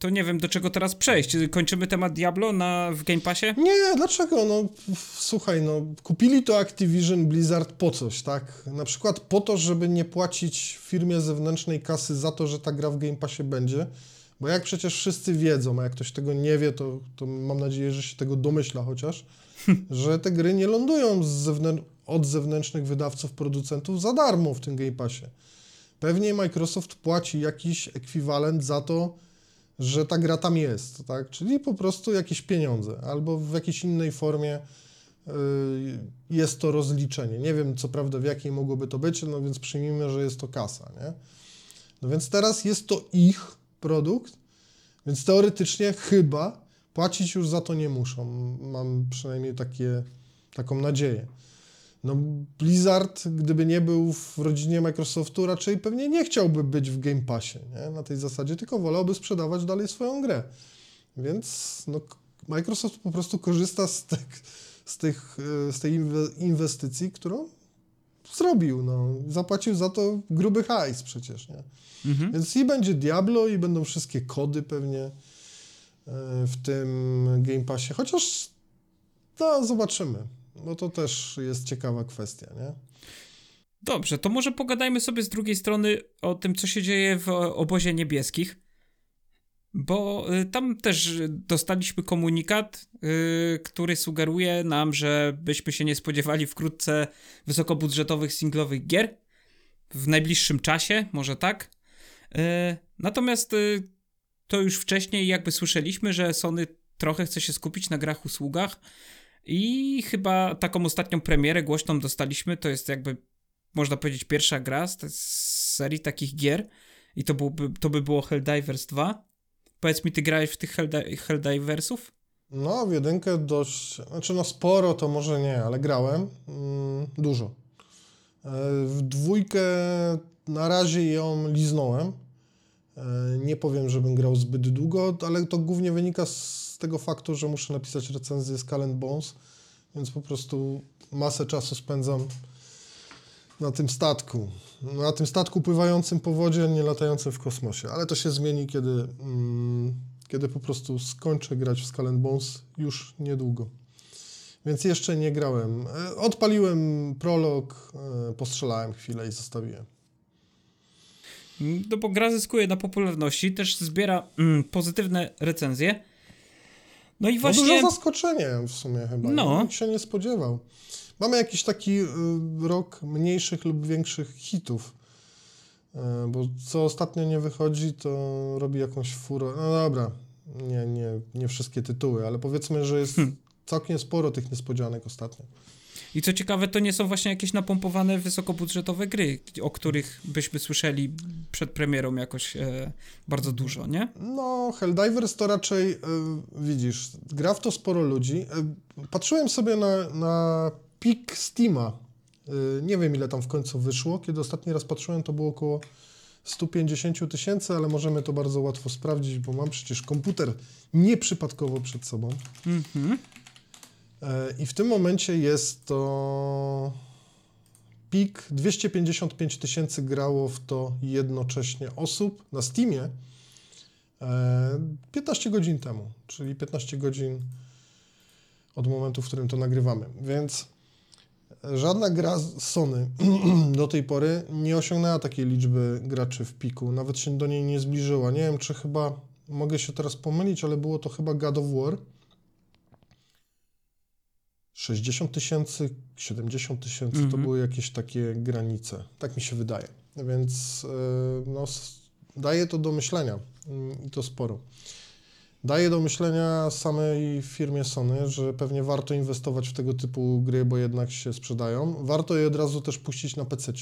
to nie wiem, do czego teraz przejść. Kończymy temat Diablo na, w Game Passie? Nie, dlaczego? No, słuchaj, no, kupili to Activision Blizzard po coś, tak? Na przykład po to, żeby nie płacić firmie zewnętrznej kasy za to, że ta gra w Game Passie będzie, bo jak przecież wszyscy wiedzą, a jak ktoś tego nie wie, to, to mam nadzieję, że się tego domyśla chociaż, że te gry nie lądują zewnę od zewnętrznych wydawców, producentów za darmo w tym Game Passie. Pewnie Microsoft płaci jakiś ekwiwalent za to, że ta gra tam jest, tak? Czyli po prostu jakieś pieniądze albo w jakiejś innej formie y, jest to rozliczenie. Nie wiem, co prawda, w jakiej mogłoby to być, no więc przyjmijmy, że jest to kasa, nie? No więc teraz jest to ich produkt, więc teoretycznie chyba płacić już za to nie muszą. Mam przynajmniej takie, taką nadzieję. No Blizzard, gdyby nie był w rodzinie Microsoftu, raczej pewnie nie chciałby być w Game Passie, nie? na tej zasadzie, tylko wolałby sprzedawać dalej swoją grę. Więc no, Microsoft po prostu korzysta z, tych, z, tych, e, z tej inwestycji, którą zrobił. No. Zapłacił za to gruby hajs przecież. Nie? Mhm. Więc i będzie Diablo, i będą wszystkie kody pewnie e, w tym Game Passie. Chociaż no, zobaczymy. No to też jest ciekawa kwestia, nie? Dobrze, to może pogadajmy sobie z drugiej strony o tym, co się dzieje w obozie niebieskich. Bo y, tam też dostaliśmy komunikat, y, który sugeruje nam, że byśmy się nie spodziewali wkrótce wysokobudżetowych singlowych gier w najbliższym czasie, może tak. Y, natomiast to już wcześniej jakby słyszeliśmy, że Sony trochę chce się skupić na grach usługach i chyba taką ostatnią premierę głośną dostaliśmy, to jest jakby można powiedzieć pierwsza gra z, serii takich gier i to, byłby, to by było Helldivers 2. Powiedz mi, ty grałeś w tych Helldi Helldiversów? No, w jedynkę dość, znaczy no sporo to może nie, ale grałem mm, dużo. E, w dwójkę na razie ją liznąłem. E, nie powiem, żebym grał zbyt długo, ale to głównie wynika z tego faktu, że muszę napisać recenzję z Calend Bones, więc po prostu masę czasu spędzam na tym statku. Na tym statku pływającym po wodzie, nie latającym w kosmosie. Ale to się zmieni, kiedy, mm, kiedy po prostu skończę grać w Skull Bones już niedługo. Więc jeszcze nie grałem. E, odpaliłem prolog, e, postrzelałem chwilę i zostawiłem. No bo gra zyskuje na popularności, też zbiera mm, pozytywne recenzje. No i właśnie... No duże zaskoczenie w sumie chyba. No. Nikt się nie spodziewał. Mamy jakiś taki y, rok mniejszych lub większych hitów. Y, bo co ostatnio nie wychodzi, to robi jakąś furę. No dobra, nie, nie, nie wszystkie tytuły, ale powiedzmy, że jest hmm. całkiem sporo tych niespodzianek ostatnio. I co ciekawe, to nie są właśnie jakieś napompowane wysokobudżetowe gry, o których byśmy słyszeli przed premierą jakoś e, bardzo dużo, nie? No, Helldivers to raczej, e, widzisz, gra w to sporo ludzi. E, patrzyłem sobie na, na pik Steama. Y, nie wiem, ile tam w końcu wyszło. Kiedy ostatni raz patrzyłem, to było około 150 tysięcy, ale możemy to bardzo łatwo sprawdzić, bo mam przecież komputer nieprzypadkowo przed sobą. Mm-hmm. I w tym momencie jest to pik 255 tysięcy grało w to jednocześnie osób na Steamie 15 e, godzin temu, czyli 15 godzin od momentu, w którym to nagrywamy. Więc żadna gra Sony do tej pory nie osiągnęła takiej liczby graczy w piku, nawet się do niej nie zbliżyła. Nie wiem, czy chyba, mogę się teraz pomylić, ale było to chyba God of War. 60 tysięcy, 70 tysięcy to mhm. były jakieś takie granice. Tak mi się wydaje. Więc e, no, daje to do myślenia mm, i to sporo daje do myślenia samej firmie Sony, że pewnie warto inwestować w tego typu gry, bo jednak się sprzedają. Warto je od razu też puścić na PC.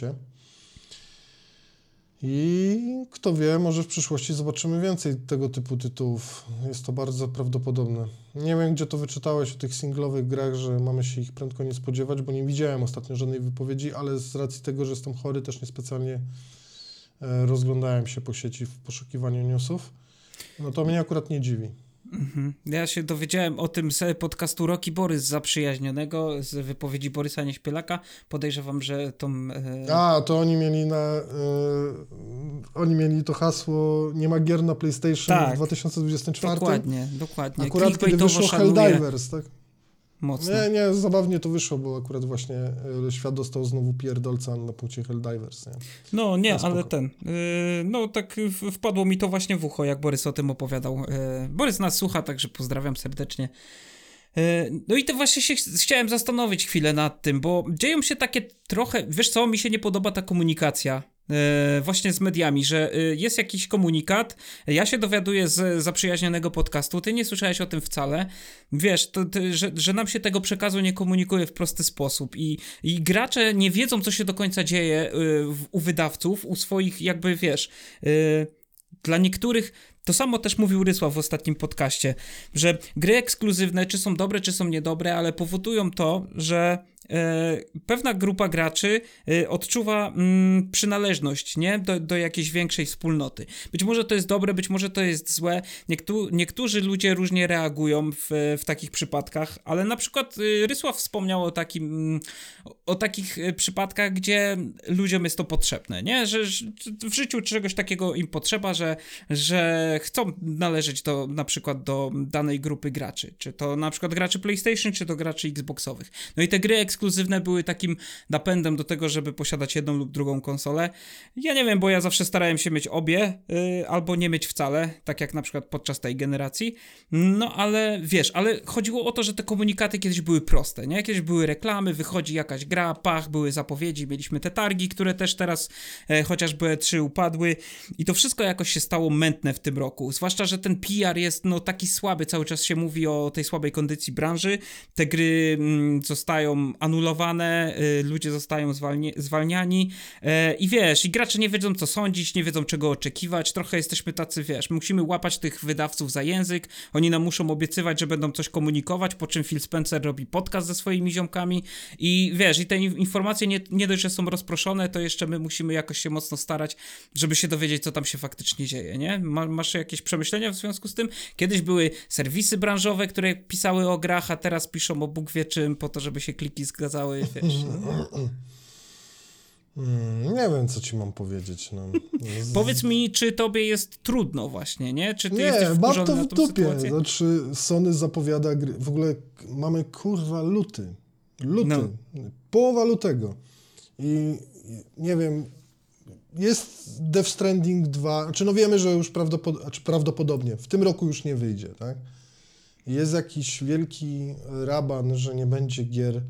I kto wie, może w przyszłości zobaczymy więcej tego typu tytułów. Jest to bardzo prawdopodobne. Nie wiem, gdzie to wyczytałeś o tych singlowych grach, że mamy się ich prędko nie spodziewać, bo nie widziałem ostatnio żadnej wypowiedzi, ale z racji tego, że jestem chory, też niespecjalnie e, rozglądałem się po sieci w poszukiwaniu newsów. No to mnie akurat nie dziwi. Mhm. Ja się dowiedziałem o tym z podcastu Roki Borys zaprzyjaźnionego, z wypowiedzi Borysa Nieśpielaka. Podejrzewam, że tą... E... A, to oni mieli na... E, oni mieli to hasło nie ma gier na PlayStation tak, w 2024. Dokładnie, dokładnie. Akurat kiedy wyszło Helldivers, tak? Mocno. Nie, nie, zabawnie to wyszło, bo akurat właśnie e, świat dostał znowu pierdolca na punkcie Helldivers, nie? No, nie, ale ten, yy, no tak wpadło mi to właśnie w ucho, jak Borys o tym opowiadał. Yy, Borys nas słucha, także pozdrawiam serdecznie. No i to właśnie się chciałem zastanowić chwilę nad tym, bo dzieją się takie trochę, wiesz co, mi się nie podoba ta komunikacja właśnie z mediami, że e, jest jakiś komunikat, ja się dowiaduję z zaprzyjaźnionego podcastu, ty nie słyszałeś o tym wcale, wiesz, to, to, że, że nam się tego przekazu nie komunikuje w prosty sposób i, i gracze nie wiedzą, co się do końca dzieje e, u wydawców, u swoich jakby, wiesz, dla niektórych to samo też mówił Rysław w ostatnim podcaście, że gry ekskluzywne, czy są dobre, czy są niedobre, ale powodują to, że e, pewna grupa graczy e, odczuwa mm, przynależność nie? Do, do jakiejś większej wspólnoty. Być może to jest dobre, być może to jest złe. Niektó niektórzy ludzie różnie reagują w, w takich przypadkach, ale na przykład e, Rysław wspomniał o, takim, o takich e, przypadkach, gdzie ludziom jest to potrzebne, nie? Że, że w życiu czegoś takiego im potrzeba, że że chcą należeć do, na przykład do danej grupy graczy. Czy to na przykład graczy PlayStation, czy to graczy Xboxowych. No i te gry ekskluzywne były takim napędem do tego, żeby posiadać jedną lub drugą konsolę. Ja nie wiem, bo ja zawsze starałem się mieć obie, yy, albo nie mieć wcale, tak jak na przykład podczas tej generacji. No ale wiesz, ale chodziło o to, że te komunikaty kiedyś były proste, nie? Kiedyś były reklamy, wychodzi jakaś gra, pach, były zapowiedzi, mieliśmy te targi, które też teraz e, chociażby E3 upadły i to wszystko jakoś się stało mętne w tym roku. Zwłaszcza, że ten PR jest no taki słaby, cały czas się mówi o tej słabej kondycji branży. Te gry mm, zostają anulowane, y, ludzie zostają zwalni zwalniani e, i wiesz, i gracze nie wiedzą co sądzić, nie wiedzą czego oczekiwać. Trochę jesteśmy tacy, wiesz, musimy łapać tych wydawców za język. Oni nam muszą obiecywać, że będą coś komunikować, po czym Phil Spencer robi podcast ze swoimi ziomkami i wiesz, i te informacje nie, nie dość, że są rozproszone, to jeszcze my musimy jakoś się mocno starać, żeby się dowiedzieć, co tam się faktycznie dzieje, nie? Masz jakieś przemyślenia w związku z tym? Kiedyś były serwisy branżowe, które pisały o grach, a teraz piszą o Bóg wie czym, po to, żeby się kliki zgadzały, wiesz. Hmm, nie wiem, co ci mam powiedzieć. No. Z... Powiedz mi, czy tobie jest trudno właśnie, nie? Czy ty nie, jesteś mam to w dupie. Sytuację? Znaczy, Sony zapowiada gry. W ogóle mamy kurwa luty. Luty. No. Połowa lutego. I nie wiem, jest Death Stranding 2, znaczy no wiemy, że już prawdopod znaczy prawdopodobnie w tym roku już nie wyjdzie, tak? Jest jakiś wielki raban, że nie będzie gier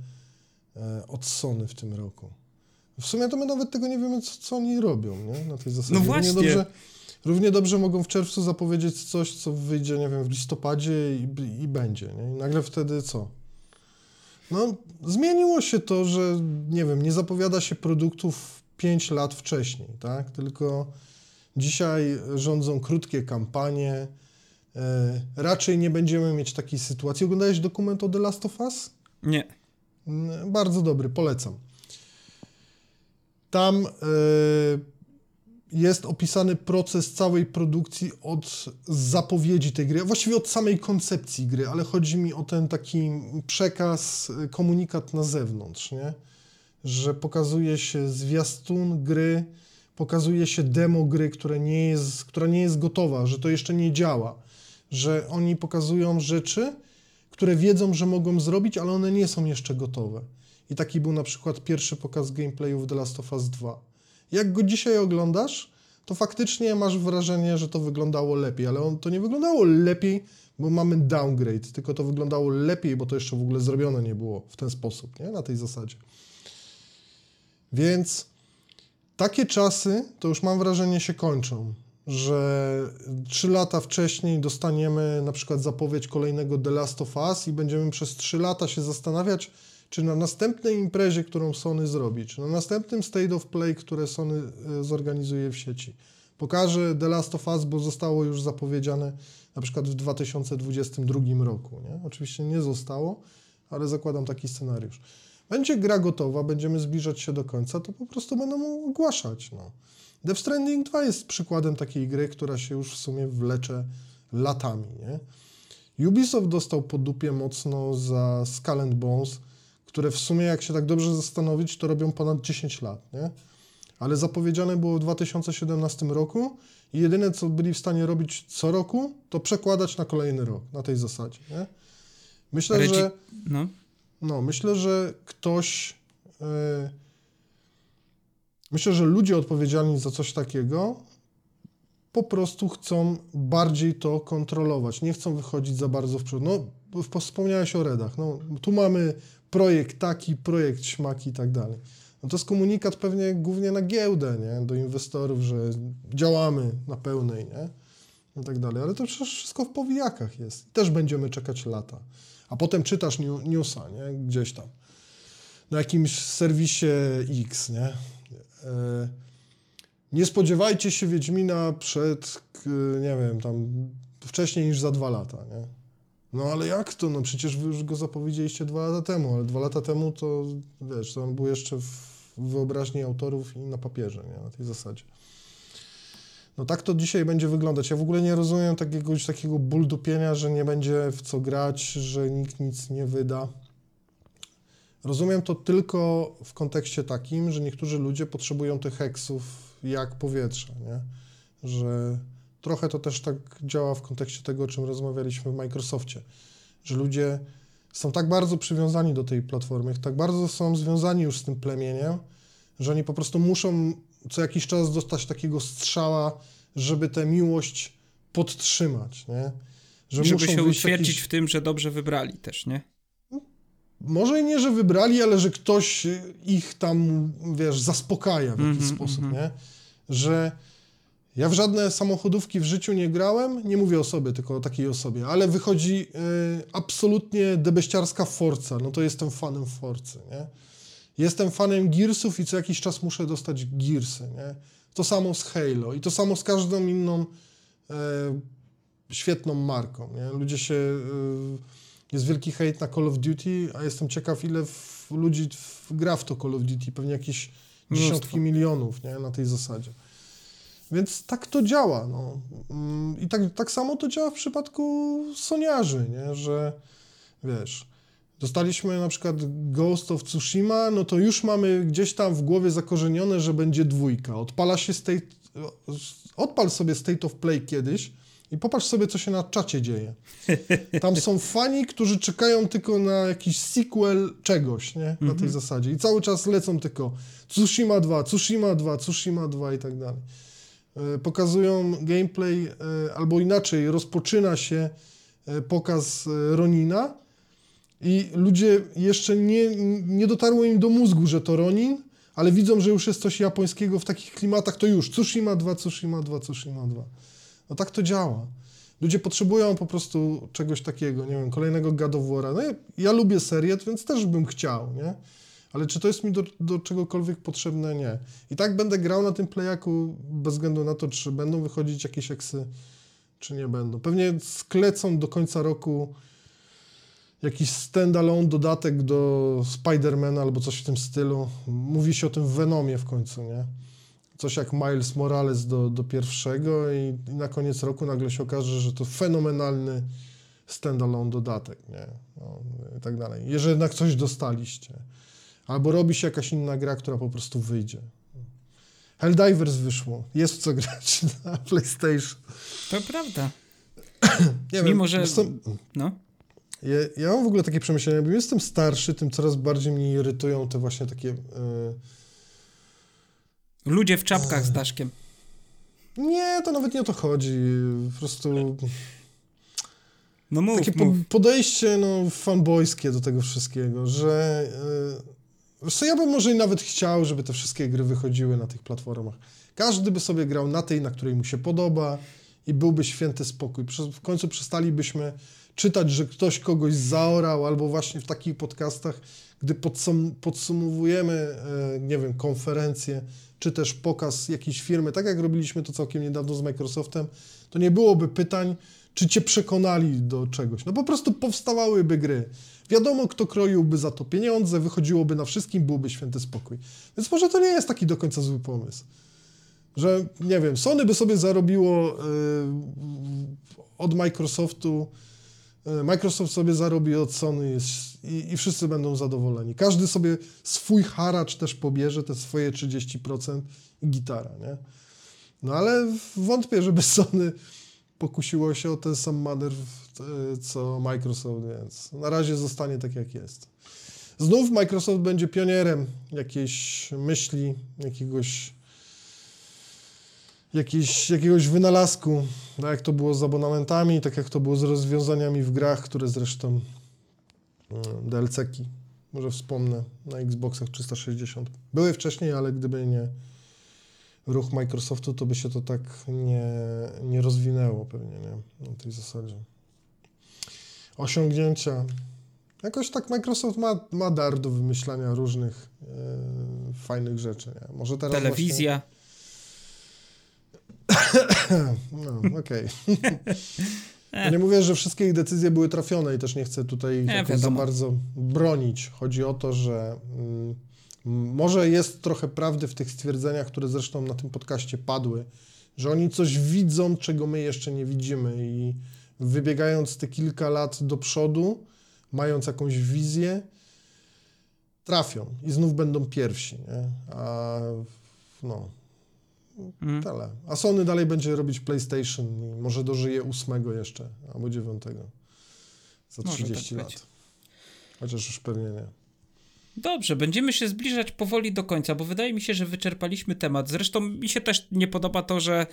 od Sony w tym roku. W sumie to my nawet tego nie wiemy, co, co oni robią, nie? Na tej zasadzie. No właśnie. Równie dobrze, równie dobrze mogą w czerwcu zapowiedzieć coś, co wyjdzie, nie wiem, w listopadzie i, i będzie, nie? I nagle wtedy co? No, zmieniło się to, że, nie wiem, nie zapowiada się produktów 5 lat wcześniej, tak? Tylko dzisiaj rządzą krótkie kampanie. E, raczej nie będziemy mieć takiej sytuacji. Oglądałeś dokument o The Last of Us? Nie. Mm, bardzo dobry, polecam. Tam e, jest opisany proces całej produkcji od zapowiedzi tej gry, właściwie od samej koncepcji gry, ale chodzi mi o ten taki przekaz, komunikat na zewnątrz, nie? że pokazuje się zwiastun gry, pokazuje się demo gry, które nie jest, która nie jest gotowa, że to jeszcze nie działa, że oni pokazują rzeczy, które wiedzą, że mogą zrobić, ale one nie są jeszcze gotowe. I taki był na przykład pierwszy pokaz gameplayu w The Last of Us 2. Jak go dzisiaj oglądasz, to faktycznie masz wrażenie, że to wyglądało lepiej, ale on, to nie wyglądało lepiej, bo mamy downgrade, tylko to wyglądało lepiej, bo to jeszcze w ogóle zrobione nie było w ten sposób, nie? na tej zasadzie. Więc takie czasy, to już mam wrażenie, się kończą, że trzy lata wcześniej dostaniemy na przykład zapowiedź kolejnego The Last of Us i będziemy przez trzy lata się zastanawiać, czy na następnej imprezie, którą Sony zrobi, czy na następnym State of Play, które Sony e, zorganizuje w sieci, pokaże The Last of Us, bo zostało już zapowiedziane na przykład w 2022 roku. Nie? Oczywiście nie zostało, ale zakładam taki scenariusz. Będzie gra gotowa, będziemy zbliżać się do końca, to po prostu będą ogłaszać. No. Death Stranding 2 jest przykładem takiej gry, która się już w sumie wlecze latami. Nie? Ubisoft dostał po dupie mocno za Skull and Bones, które w sumie, jak się tak dobrze zastanowić, to robią ponad 10 lat. Nie? Ale zapowiedziane było w 2017 roku i jedyne, co byli w stanie robić co roku, to przekładać na kolejny rok, na tej zasadzie. Nie? Myślę, Regi że... No. No, myślę, że ktoś. Yy, myślę, że ludzie odpowiedzialni za coś takiego po prostu chcą bardziej to kontrolować. Nie chcą wychodzić za bardzo w przód. No, wspomniałeś o redach. No, tu mamy projekt taki, projekt śmaki i tak dalej. No to jest komunikat pewnie głównie na giełdę, nie? Do inwestorów, że działamy na pełnej, nie? I tak dalej. Ale to przecież wszystko w powijakach jest. Też będziemy czekać lata a potem czytasz newsa, nie? Gdzieś tam. Na jakimś serwisie X, nie? E, nie spodziewajcie się Wiedźmina przed, nie wiem, tam wcześniej niż za dwa lata, nie? No ale jak to? No przecież wy już go zapowiedzieliście dwa lata temu, ale dwa lata temu to, wiesz, to on był jeszcze w wyobraźni autorów i na papierze, nie? Na tej zasadzie. No tak to dzisiaj będzie wyglądać. Ja w ogóle nie rozumiem takiego, takiego buldupienia, że nie będzie w co grać, że nikt nic nie wyda. Rozumiem to tylko w kontekście takim, że niektórzy ludzie potrzebują tych heksów jak powietrza, nie? Że trochę to też tak działa w kontekście tego, o czym rozmawialiśmy w Microsoftie, że ludzie są tak bardzo przywiązani do tej platformy, tak bardzo są związani już z tym plemieniem, że oni po prostu muszą co jakiś czas dostać takiego strzała, żeby tę miłość podtrzymać, nie? Że żeby się utwierdzić jakiś... w tym, że dobrze wybrali też, nie? Może i nie, że wybrali, ale że ktoś ich tam, wiesz, zaspokaja w jakiś mm -hmm, sposób, mm -hmm. nie? Że ja w żadne samochodówki w życiu nie grałem, nie mówię o sobie, tylko o takiej osobie, ale wychodzi y, absolutnie debeściarska Forza, no to jestem fanem Forcy, nie? Jestem fanem Gearsów i co jakiś czas muszę dostać Gearsy, nie? To samo z Halo i to samo z każdą inną e, świetną marką, nie? Ludzie się... E, jest wielki hejt na Call of Duty, a jestem ciekaw, ile w, ludzi w, gra w to Call of Duty. Pewnie jakieś Mnóstwo. dziesiątki milionów, nie? Na tej zasadzie. Więc tak to działa, no. Mm, I tak, tak samo to działa w przypadku soniarzy, nie? Że, wiesz... Dostaliśmy na przykład Ghost of Tsushima, no to już mamy gdzieś tam w głowie zakorzenione, że będzie dwójka. Odpala się state, odpal sobie State of Play kiedyś i popatrz sobie, co się na czacie dzieje. Tam są fani, którzy czekają tylko na jakiś sequel czegoś, nie? Na tej mhm. zasadzie. I cały czas lecą tylko Tsushima 2, Tsushima 2, Tsushima 2 i tak dalej. E, pokazują gameplay, e, albo inaczej, rozpoczyna się e, pokaz Ronina, i ludzie jeszcze nie, nie dotarło im do mózgu, że to Ronin, ale widzą, że już jest coś japońskiego w takich klimatach, to już Tsushima 2, Tsushima 2, Tsushima 2. No tak to działa. Ludzie potrzebują po prostu czegoś takiego, nie wiem, kolejnego War'a. No ja, ja lubię serię, więc też bym chciał, nie? Ale czy to jest mi do, do czegokolwiek potrzebne? Nie. I tak będę grał na tym playaku bez względu na to, czy będą wychodzić jakieś eksy, czy nie będą. Pewnie sklecą do końca roku jakiś standalone dodatek do Spidermana albo coś w tym stylu. Mówi się o tym w Venomie w końcu, nie? Coś jak Miles Morales do, do pierwszego i, i na koniec roku nagle się okaże, że to fenomenalny standalone dodatek, nie? No, I tak dalej. Jeżeli jednak coś dostaliście. Albo robi się jakaś inna gra, która po prostu wyjdzie. Helldivers wyszło. Jest w co grać na PlayStation. To prawda. Nie Mimo, wiem, że... No. Ja, ja mam w ogóle takie przemyślenia, jakbym jestem starszy, tym coraz bardziej mnie irytują te właśnie takie... Yy... Ludzie w czapkach z daszkiem. Nie, to nawet nie o to chodzi. Po prostu... No mów, Takie mów. podejście no, fanboyskie do tego wszystkiego, że... Yy, co ja bym może i nawet chciał, żeby te wszystkie gry wychodziły na tych platformach. Każdy by sobie grał na tej, na której mu się podoba i byłby święty spokój. W końcu przestalibyśmy czytać, że ktoś kogoś zaorał, albo właśnie w takich podcastach, gdy podsum podsumowujemy, e, nie wiem, konferencję, czy też pokaz jakiejś firmy, tak jak robiliśmy to całkiem niedawno z Microsoftem, to nie byłoby pytań, czy cię przekonali do czegoś. No po prostu powstawałyby gry. Wiadomo, kto kroiłby za to pieniądze, wychodziłoby na wszystkim, byłby święty spokój. Więc może to nie jest taki do końca zły pomysł. Że, nie wiem, Sony by sobie zarobiło yy, od Microsoftu Microsoft sobie zarobi od Sony i, i, wszyscy będą zadowoleni. Każdy sobie swój haracz też pobierze, te swoje 30% i gitara, nie? No ale wątpię, żeby Sony pokusiło się o ten sam manewr co Microsoft, więc na razie zostanie tak jak jest. Znów Microsoft będzie pionierem jakiejś myśli, jakiegoś jakiegoś wynalazku, tak jak to było z abonamentami, tak jak to było z rozwiązaniami w grach, które zresztą mm, DLC-ki, może wspomnę, na Xboxach 360. Były wcześniej, ale gdyby nie ruch Microsoftu, to by się to tak nie, nie rozwinęło pewnie, nie? Na tej zasadzie. Osiągnięcia. Jakoś tak Microsoft ma, ma dar do wymyślania różnych e, fajnych rzeczy. Nie? Może teraz Telewizja. Właśnie, no, okej. Nie mówię, że wszystkie ich decyzje były trafione i też nie chcę tutaj nie, za bardzo bronić. Chodzi o to, że mm, może jest trochę prawdy w tych stwierdzeniach, które zresztą na tym podcaście padły, że oni coś widzą, czego my jeszcze nie widzimy i wybiegając te kilka lat do przodu, mając jakąś wizję, trafią i znów będą pierwsi, nie? A no, Mm. Tyle. A Sony dalej będzie robić PlayStation i może dożyje ósmego jeszcze, albo dziewiątego. Za może 30 tak lat. Chociaż już pewnie nie. Dobrze, będziemy się zbliżać powoli do końca, bo wydaje mi się, że wyczerpaliśmy temat. Zresztą mi się też nie podoba to, że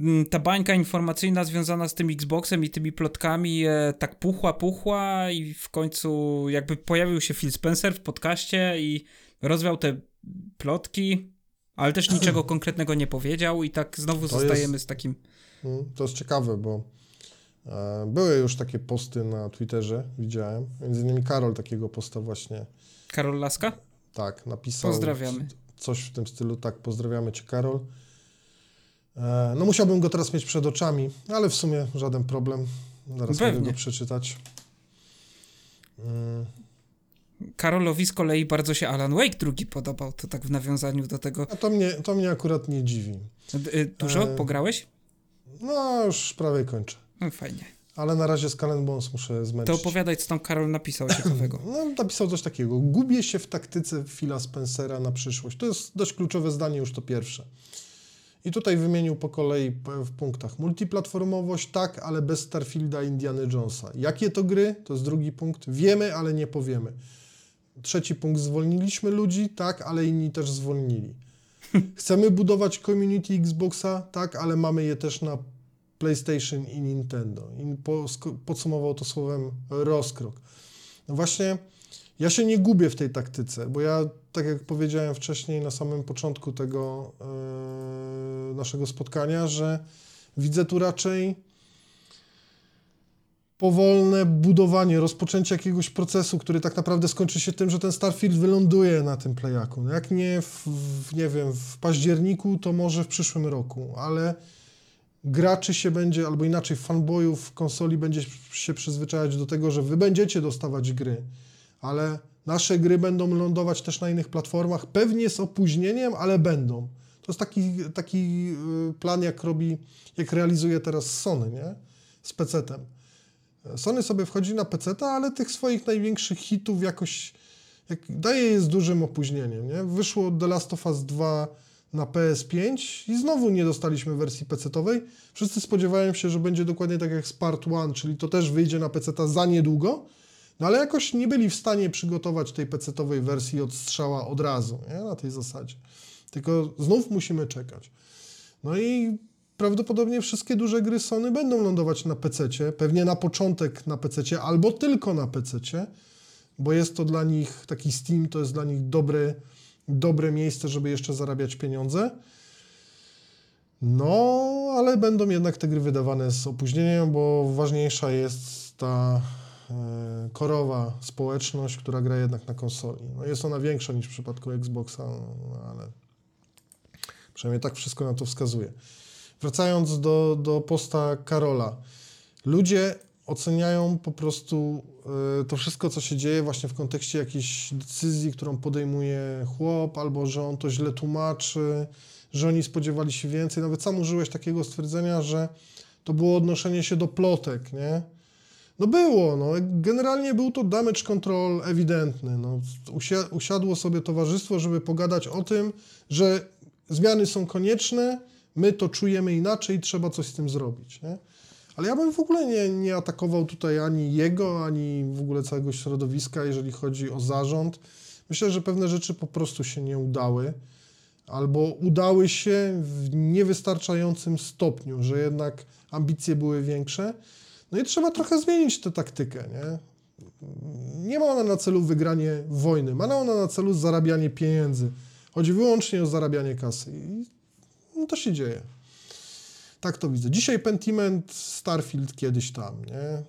mm, ta bańka informacyjna związana z tym Xboxem i tymi plotkami e, tak puchła, puchła i w końcu jakby pojawił się Phil Spencer w podcaście i rozwiał te plotki, ale też niczego konkretnego nie powiedział i tak znowu to zostajemy jest, z takim... Mm, to jest ciekawe, bo e, były już takie posty na Twitterze, widziałem, między innymi Karol takiego posta właśnie Karol Laska? Tak, napisał. Pozdrawiamy. Coś w tym stylu, tak, pozdrawiamy Cię, Karol. E, no musiałbym go teraz mieć przed oczami, ale w sumie żaden problem. Zaraz Pewnie. mogę go przeczytać. Karolowi z kolei bardzo się Alan Wake drugi podobał, to tak w nawiązaniu do tego. A to mnie, to mnie akurat nie dziwi. Y, dużo e... pograłeś? No, już prawie kończę. No, fajnie ale na razie Skull Bones muszę zmęczyć. To opowiadaj, co tam Karol napisał ciekawego. no, napisał coś takiego. Gubię się w taktyce Phila Spencera na przyszłość. To jest dość kluczowe zdanie, już to pierwsze. I tutaj wymienił po kolei w punktach. Multiplatformowość tak, ale bez Starfielda Indiana Jonesa. Jakie to gry? To jest drugi punkt. Wiemy, ale nie powiemy. Trzeci punkt. Zwolniliśmy ludzi? Tak, ale inni też zwolnili. Chcemy budować community Xboxa? Tak, ale mamy je też na PlayStation i Nintendo. I podsumował to słowem rozkrok. No właśnie, ja się nie gubię w tej taktyce, bo ja, tak jak powiedziałem wcześniej na samym początku tego yy, naszego spotkania, że widzę tu raczej powolne budowanie, rozpoczęcie jakiegoś procesu, który tak naprawdę skończy się tym, że ten Starfield wyląduje na tym playaku. No jak nie w, w, nie wiem, w październiku, to może w przyszłym roku, ale graczy się będzie, albo inaczej fanboyów konsoli będzie się przyzwyczajać do tego, że wy będziecie dostawać gry, ale nasze gry będą lądować też na innych platformach, pewnie z opóźnieniem, ale będą. To jest taki, taki y, plan, jak robi, jak realizuje teraz Sony, nie? Z PC-tem. Sony sobie wchodzi na PC, ale tych swoich największych hitów jakoś jak, daje je z dużym opóźnieniem, nie? Wyszło The Last of Us 2 na PS5 i znowu nie dostaliśmy wersji PC-owej. Wszyscy spodziewają się, że będzie dokładnie tak jak z Part 1, czyli to też wyjdzie na PC za niedługo, no ale jakoś nie byli w stanie przygotować tej PC-owej wersji od strzała od razu, nie? na tej zasadzie. Tylko znów musimy czekać. No i prawdopodobnie wszystkie duże gry Sony będą lądować na PC, pewnie na początek na PC, albo tylko na PC, bo jest to dla nich taki Steam, to jest dla nich dobry dobre miejsce, żeby jeszcze zarabiać pieniądze. No, ale będą jednak te gry wydawane z opóźnieniem, bo ważniejsza jest ta e, korowa społeczność, która gra jednak na konsoli. No jest ona większa niż w przypadku Xboxa, no, ale przynajmniej tak wszystko na to wskazuje. Wracając do, do posta Karola. Ludzie oceniają po prostu y, to wszystko, co się dzieje właśnie w kontekście jakiejś decyzji, którą podejmuje chłop, albo że on to źle tłumaczy, że oni spodziewali się więcej. Nawet sam użyłeś takiego stwierdzenia, że to było odnoszenie się do plotek, nie? No było, no. Generalnie był to damage control ewidentny. No. Usiadło sobie towarzystwo, żeby pogadać o tym, że zmiany są konieczne, my to czujemy inaczej, trzeba coś z tym zrobić, nie? Ale ja bym w ogóle nie, nie atakował tutaj ani jego, ani w ogóle całego środowiska, jeżeli chodzi o zarząd. Myślę, że pewne rzeczy po prostu się nie udały, albo udały się w niewystarczającym stopniu, że jednak ambicje były większe. No i trzeba trochę zmienić tę taktykę, nie? Nie ma ona na celu wygranie wojny, ma ona na celu zarabianie pieniędzy. Chodzi wyłącznie o zarabianie kasy i no to się dzieje. Tak to widzę. Dzisiaj Pentiment, Starfield kiedyś tam, nie?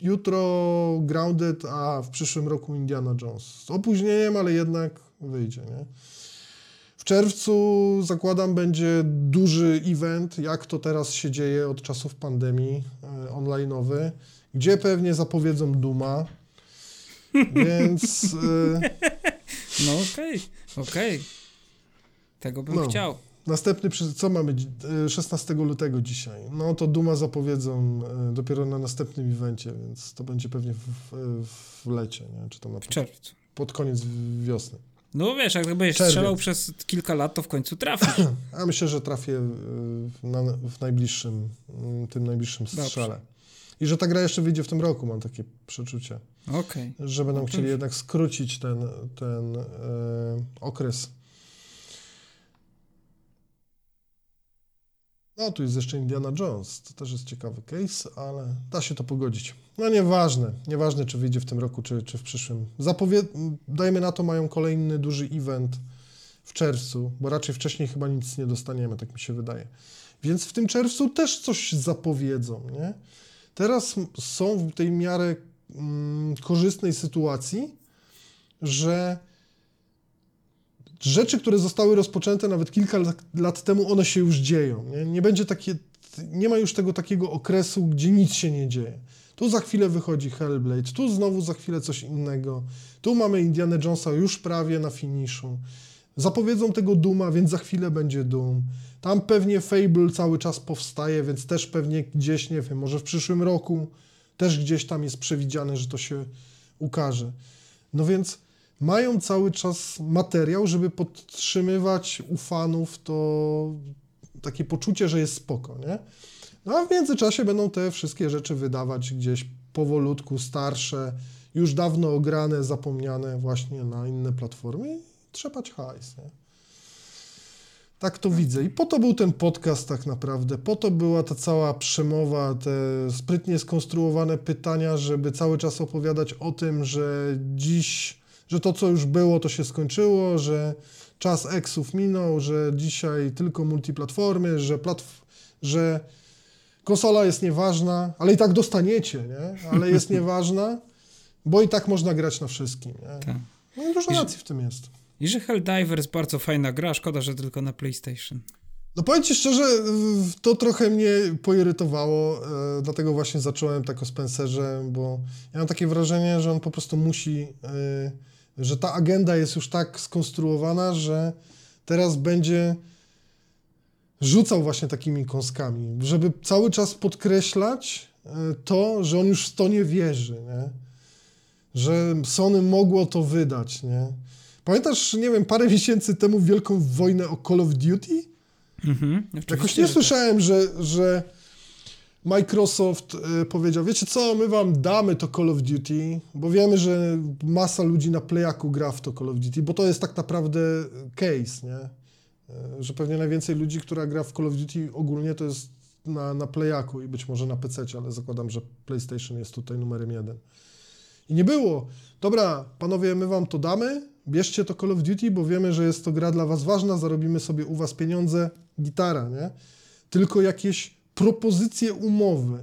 Jutro Grounded, a w przyszłym roku Indiana Jones. Z opóźnieniem, ale jednak wyjdzie, nie? W czerwcu zakładam będzie duży event, jak to teraz się dzieje od czasów pandemii, e, online'owy, gdzie pewnie zapowiedzą Duma, więc... E, no okej, okay, okej. Okay. Tego bym no. chciał. Następny, co mamy 16 e, lutego dzisiaj? No to Duma zapowiedzą e, dopiero na następnym evencie, więc to będzie pewnie w, w, lecie, nie? czy tam na w czerwcu. Pod koniec wiosny. No wiesz, jak będziesz Czerwiec. strzelał przez kilka lat, to w końcu trafisz. A myślę, że trafię w, na, w najbliższym, tym najbliższym strzale. Dobrze. I że ta gra jeszcze wyjdzie w tym roku, mam takie przeczucie. Okay. Że będą okay. chcieli jednak skrócić ten, ten e, okres. No, tu jest jeszcze Indiana Jones. To też jest ciekawy case, ale da się to pogodzić. No nieważne. Nieważne, czy wyjdzie w tym roku, czy, czy w przyszłym. Zapowie... Dajmy na to, mają kolejny duży event w czerwcu, bo raczej wcześniej chyba nic nie dostaniemy, tak mi się wydaje. Więc w tym czerwcu też coś zapowiedzą, nie? Teraz są w tej miarę mm, korzystnej sytuacji, że rzeczy, które zostały rozpoczęte nawet kilka lat temu, one się już dzieją. Nie, nie będzie takie, nie ma już tego takiego okresu, gdzie nic się nie dzieje. Tu za chwilę wychodzi Hellblade, tu znowu za chwilę coś innego. Tu mamy Indiana Jonesa już prawie na finiszu. Zapowiedzą tego Duma, więc za chwilę będzie Doom. Tam pewnie Fable cały czas powstaje, więc też pewnie gdzieś, nie wiem, może w przyszłym roku też gdzieś tam jest przewidziane, że to się ukaże. No więc mają cały czas materiał, żeby podtrzymywać u fanów to takie poczucie, że jest spoko, nie? No a w międzyczasie będą te wszystkie rzeczy wydawać gdzieś powolutku, starsze, już dawno ograne, zapomniane właśnie na inne platformy i trzepać hajs, nie? Tak to widzę. I po to był ten podcast tak naprawdę. Po to była ta cała przemowa, te sprytnie skonstruowane pytania, żeby cały czas opowiadać o tym, że dziś, że to co już było, to się skończyło, że czas eksów minął, że dzisiaj tylko multiplatformy, że, platf że konsola jest nieważna, ale i tak dostaniecie, nie? Ale jest nieważna, bo i tak można grać na wszystkim, nie? Tak. No i dużo racji w tym jest. I że Helldivers bardzo fajna gra, szkoda, że tylko na PlayStation. No powiem Ci szczerze, to trochę mnie poirytowało, e, dlatego właśnie zacząłem tak o Spencerze, bo ja mam takie wrażenie, że on po prostu musi, e, że ta agenda jest już tak skonstruowana, że teraz będzie rzucał właśnie takimi kąskami, żeby cały czas podkreślać e, to, że on już w to nie wierzy, nie? że Sony mogło to wydać, nie? Pamiętasz, nie wiem, parę miesięcy temu wielką wojnę o Call of Duty? Mhm, Jakoś nie tak. słyszałem, że, że Microsoft y, powiedział, wiecie co, my wam damy to Call of Duty, bo wiemy, że masa ludzi na Playaku gra w to Call of Duty, bo to jest tak naprawdę case, nie? Y, że pewnie najwięcej ludzi, która gra w Call of Duty ogólnie to jest na, na Playaku i być może na PC, ale zakładam, że PlayStation jest tutaj numerem jeden. I nie było, dobra, panowie, my wam to damy, bierzcie to Call of Duty, bo wiemy, że jest to gra dla was ważna, zarobimy sobie u was pieniądze, gitara, nie? Tylko jakieś propozycje umowy,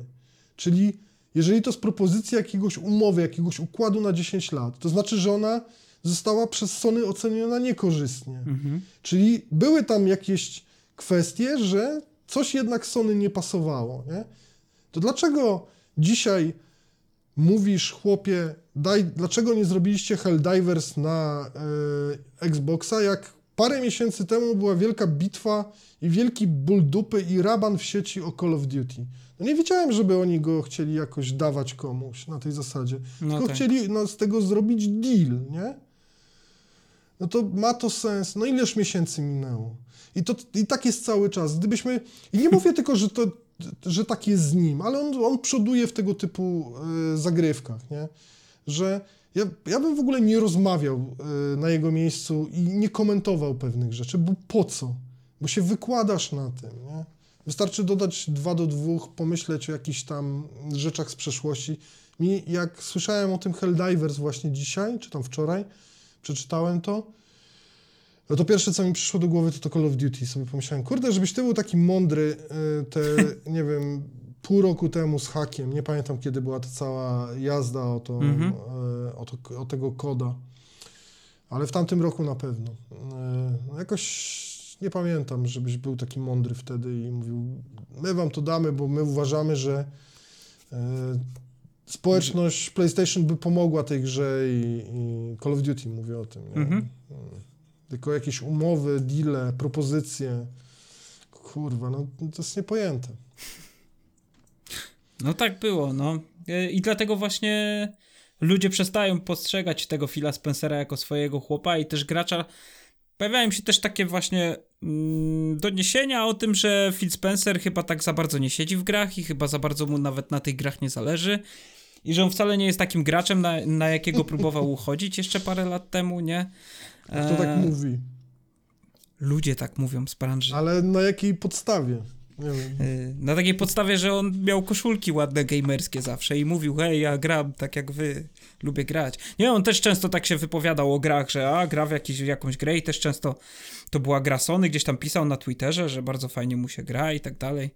czyli jeżeli to jest propozycja jakiegoś umowy, jakiegoś układu na 10 lat, to znaczy, że ona została przez Sony oceniona niekorzystnie. Mhm. Czyli były tam jakieś kwestie, że coś jednak Sony nie pasowało, nie? To dlaczego dzisiaj mówisz, chłopie, daj, dlaczego nie zrobiliście Helldivers na y, Xboxa, jak parę miesięcy temu była wielka bitwa i wielki ból dupy i raban w sieci o Call of Duty. No nie wiedziałem, żeby oni go chcieli jakoś dawać komuś na tej zasadzie. No tylko tak. chcieli no, z tego zrobić deal, nie? No to ma to sens. No ileż miesięcy minęło? I, to, I tak jest cały czas. Gdybyśmy... I nie mówię tylko, że to że tak jest z nim, ale on, on przoduje w tego typu y, zagrywkach, nie? Że ja, ja bym w ogóle nie rozmawiał y, na jego miejscu i nie komentował pewnych rzeczy, bo po co? Bo się wykładasz na tym, nie? Wystarczy dodać dwa do dwóch, pomyśleć o jakichś tam rzeczach z przeszłości. Mi, jak słyszałem o tym Helldivers właśnie dzisiaj, czy tam wczoraj, przeczytałem to, no to pierwsze, co mi przyszło do głowy, to to Call of Duty. Sobie pomyślałem, kurde, żebyś ty był taki mądry y, te, nie wiem, pół roku temu z hakiem. Nie pamiętam, kiedy była ta cała jazda o, to, mm -hmm. o, to, o tego koda. Ale w tamtym roku na pewno. No jakoś nie pamiętam, żebyś był taki mądry wtedy i mówił, my wam to damy, bo my uważamy, że społeczność PlayStation by pomogła tej grze i, i Call of Duty mówię o tym. Mm -hmm tylko jakieś umowy, deale, propozycje. Kurwa, no to jest niepojęte. No tak było, no. I dlatego właśnie ludzie przestają postrzegać tego Phila Spencera jako swojego chłopa i też gracza. Pojawiają się też takie właśnie mm, doniesienia o tym, że Phil Spencer chyba tak za bardzo nie siedzi w grach i chyba za bardzo mu nawet na tych grach nie zależy. I że on wcale nie jest takim graczem, na, na jakiego próbował uchodzić jeszcze parę lat temu, nie? Kto tak mówi? Ludzie tak mówią z branży. Ale na jakiej podstawie? Nie wiem. Y, Na takiej podstawie, że on miał koszulki ładne gamerskie zawsze i mówił, hej, ja gram tak jak wy, lubię grać. Nie, on też często tak się wypowiadał o grach, że a, gra w jakiś, jakąś grę i też często to była gra Sony, gdzieś tam pisał na Twitterze, że bardzo fajnie mu się gra i tak dalej.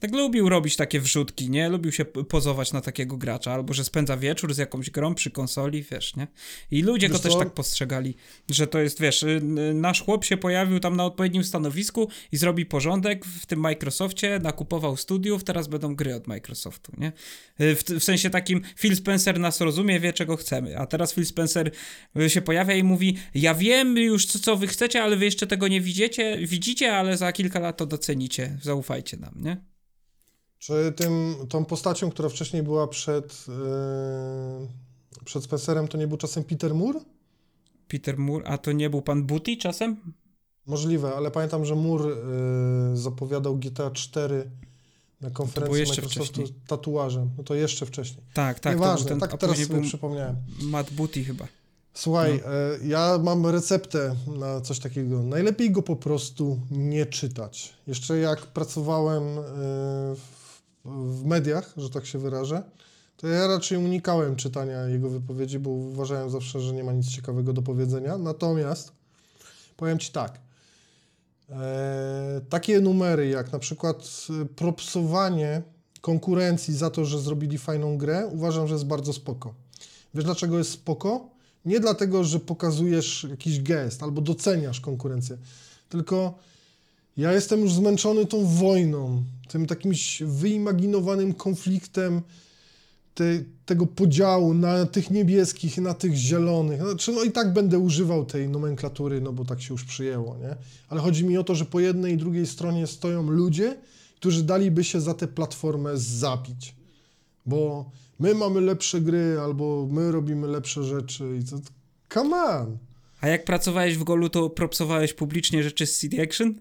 Tak lubił robić takie wrzutki, nie? Lubił się pozować na takiego gracza, albo że spędza wieczór z jakąś grą przy konsoli, wiesz, nie? I ludzie Wiesz go też co? tak postrzegali, że to jest, wiesz, y, nasz chłop się pojawił tam na odpowiednim stanowisku i zrobi porządek w tym Microsoftie, nakupował studiów, teraz będą gry od Microsoftu, nie? Y, W, w sensie takim Phil Spencer nas rozumie, wie czego chcemy, a teraz Phil Spencer y, się pojawia i mówi, ja wiem już co, co wy chcecie, ale wy jeszcze tego nie widzicie, widzicie, ale za kilka lat to docenicie, zaufajcie nam, nie? Czy tym, tą postacią, która wcześniej była przed, yy, przed Spencerem, to nie był czasem Peter Moore? Peter Moore, a to nie był pan Booty czasem? Możliwe, ale pamiętam, że Moore yy, zapowiadał GTA 4 na konferencji Microsoftu wcześniej. tatuażem. No to jeszcze wcześniej. Tak, tak, Nieważne, ten, tak teraz sobie przypomniałem. Matt Booty chyba. Słuchaj, No. e, ja mam receptę na coś takiego. Najlepiej go po prostu nie czytać. Jeszcze jak pracowałem e, w, w mediach, że tak się wyrażę, to ja raczej unikałem czytania jego wypowiedzi, bo uważałem zawsze, że nie ma nic ciekawego do powiedzenia. Natomiast powiem Ci tak. E, takie numery jak na przykład e, propsowanie konkurencji za to, że zrobili fajną grę, uważam, że jest bardzo spoko. Wiesz dlaczego jest spoko? Nie dlatego, że pokazujesz jakiś gest albo doceniasz konkurencję, tylko ja jestem już zmęczony tą wojną, tym takimś wyimaginowanym konfliktem te, tego podziału na tych niebieskich i na tych zielonych. Znaczy, no i tak będę używał tej nomenklatury, no bo tak się już przyjęło, nie? Ale chodzi mi o to, że po jednej i drugiej stronie stoją ludzie, którzy daliby się za tę platformę zabić. Bo my mamy lepsze gry, albo my robimy lepsze rzeczy i to... Come on! A jak pracowałeś w Golu, to propsowałeś publicznie rzeczy z CD Action?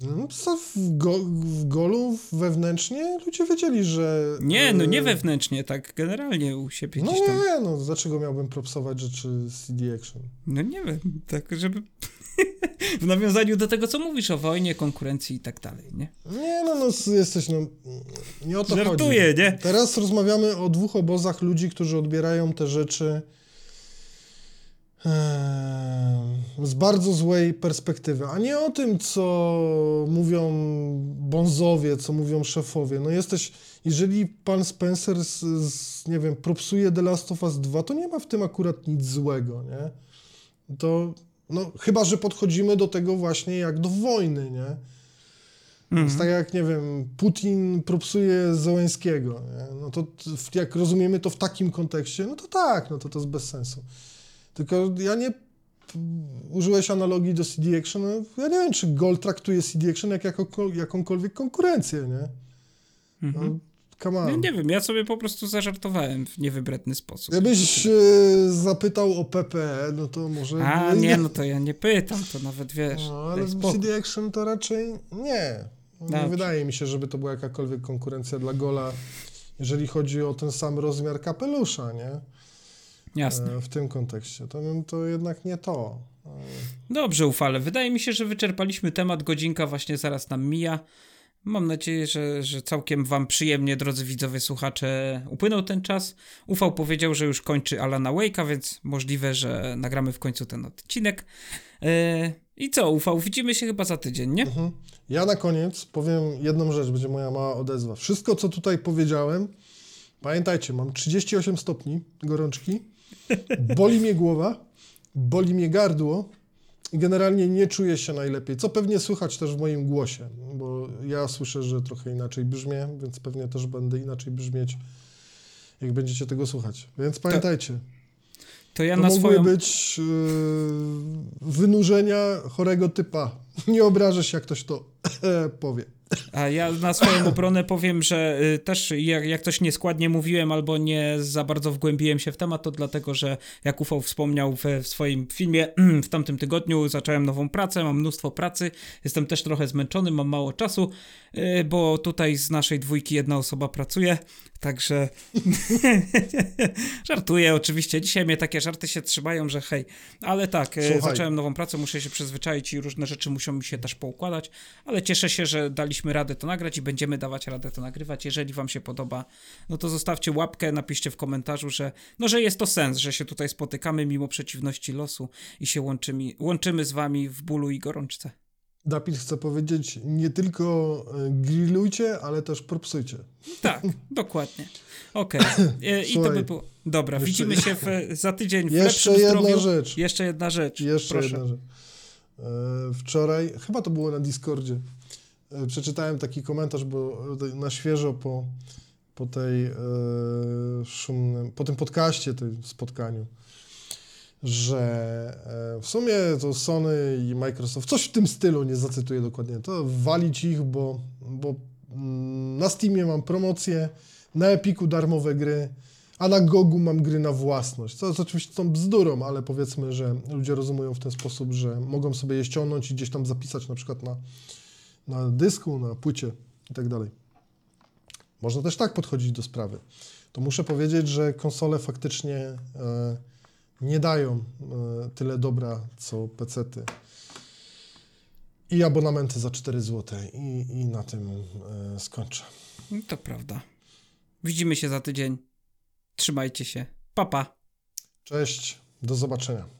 No, co w, go, w golu wewnętrznie ludzie wiedzieli, że... Nie, no nie e, wewnętrznie, tak generalnie u siebie No gdzieś tam. nie, no dlaczego miałbym propsować rzeczy z CD Action? No nie wiem, tak żeby... w nawiązaniu do tego, co mówisz o wojnie, konkurencji i tak dalej, nie? Nie, no, no jesteś, no, nie o to Żartuję, chodzi. nie? Teraz rozmawiamy o dwóch obozach ludzi, którzy odbierają te rzeczy z bardzo złej perspektywy, a nie o tym, co mówią bonzowie, co mówią szefowie. No jesteś, jeżeli pan Spencer, z, z, nie wiem, propsuje The Last of Us 2, to nie ma w tym akurat nic złego, nie? To, no, chyba, że podchodzimy do tego właśnie jak do wojny, nie? Jest tak jak, nie wiem, Putin propsuje Zełęskiego, nie? no to jak rozumiemy to w takim kontekście, no to tak, no to to jest bez sensu. Tylko ja nie... Użyłeś analogii do CD Action, no, ja nie wiem, czy Gold traktuje CD Action jak jakąkolwiek konkurencję, nie? No, Ja on. nie wiem, ja sobie po prostu zażartowałem w niewybredny sposób. Gdybyś e, zapytał o PPE, no to może... A, nie, no to ja nie pytam, to nawet wiesz. No, ale. CD Action to raczej nie. No, Nie Dobrze. wydaje mi się, żeby to była jakakolwiek konkurencja dla Gola, jeżeli chodzi o ten sam rozmiar kapelusza, nie? Jasne. E, W tym kontekście. To, to jednak nie to. E, Dobrze, ufale. Wydaje mi się, że wyczerpaliśmy temat. Godzinka właśnie zaraz nam mija. Mam nadzieję, że, że całkiem wam przyjemnie, drodzy widzowie, słuchacze, upłynął ten czas. Ufał powiedział, że już kończy Alana Wake'a, więc możliwe, że nagramy w końcu ten odcinek. Yy, I co, Ufał, widzimy się chyba za tydzień, nie? Mhm. Ja na koniec powiem jedną rzecz, będzie moja mała odezwa. Wszystko, co tutaj powiedziałem, pamiętajcie, mam 38 stopni gorączki, boli mnie głowa, boli mnie gardło i generalnie nie czuję się najlepiej, co pewnie słychać też w moim głosie, bo ja słyszę, że trochę inaczej brzmię, więc pewnie też będę inaczej brzmieć, jak będziecie tego słuchać. Więc pamiętajcie, To ja to na mogły swoją... być yy, wynurzenia chorego typa. Nie obrażę się, jak ktoś to powie. A ja na swoją obronę powiem, że y, też jak, jak coś nieskładnie mówiłem albo nie za bardzo wgłębiłem się w temat, to dlatego, że jak Ufał wspomniał w, w swoim filmie, w tamtym tygodniu zacząłem nową pracę, mam mnóstwo pracy, jestem też trochę zmęczony, mam mało czasu, y, bo tutaj z naszej dwójki jedna osoba pracuje, także żartuję oczywiście, dzisiaj mnie takie żarty się trzymają, że hej, ale tak, y, Słuchaj. zacząłem nową pracę, muszę się przyzwyczaić i różne rzeczy muszą mi się też poukładać, ale cieszę się, że daliśmy radę to nagrać i będziemy dawać radę to nagrywać. Jeżeli wam się podoba, no to zostawcie łapkę, napiszcie w komentarzu, że no, że jest to sens, że się tutaj spotykamy mimo przeciwności losu i się łączymy, łączymy z wami w bólu i gorączce. Dapit chce powiedzieć, nie tylko e, grillujcie, ale też propsujcie. Tak, dokładnie. Okej. E, I to Słuchaj, by było. Dobra, jeszcze- widzimy się w, za tydzień w Jeszcze jedna zdrowiu. rzecz. Jeszcze jedna rzecz. Jeszcze Proszę. jedna rzecz. E, Wczoraj, chyba to było na Discordzie, przeczytałem taki komentarz, bo na świeżo po, po tej szumnym, po tym podcaście, tym spotkaniu, że e, w sumie to Sony i Microsoft, coś w tym stylu, nie zacytuję dokładnie, to walić ich, bo, bo mm, na Steamie mam promocję, na Epiku darmowe gry, a na Gogu mam gry na własność. Co jest oczywiście tą bzdurą, ale powiedzmy, że ludzie rozumują w ten sposób, że mogą sobie je ściągnąć i gdzieś tam zapisać na przykład na, na dysku, na płycie i tak dalej. Można też tak podchodzić do sprawy. To muszę powiedzieć, że konsole faktycznie e, nie dają e, tyle dobra, co pecety. I abonamenty za 4 zł. I, i na tym e, skończę. To prawda. Widzimy się za tydzień. Trzymajcie się. Pa, pa. Cześć, do zobaczenia.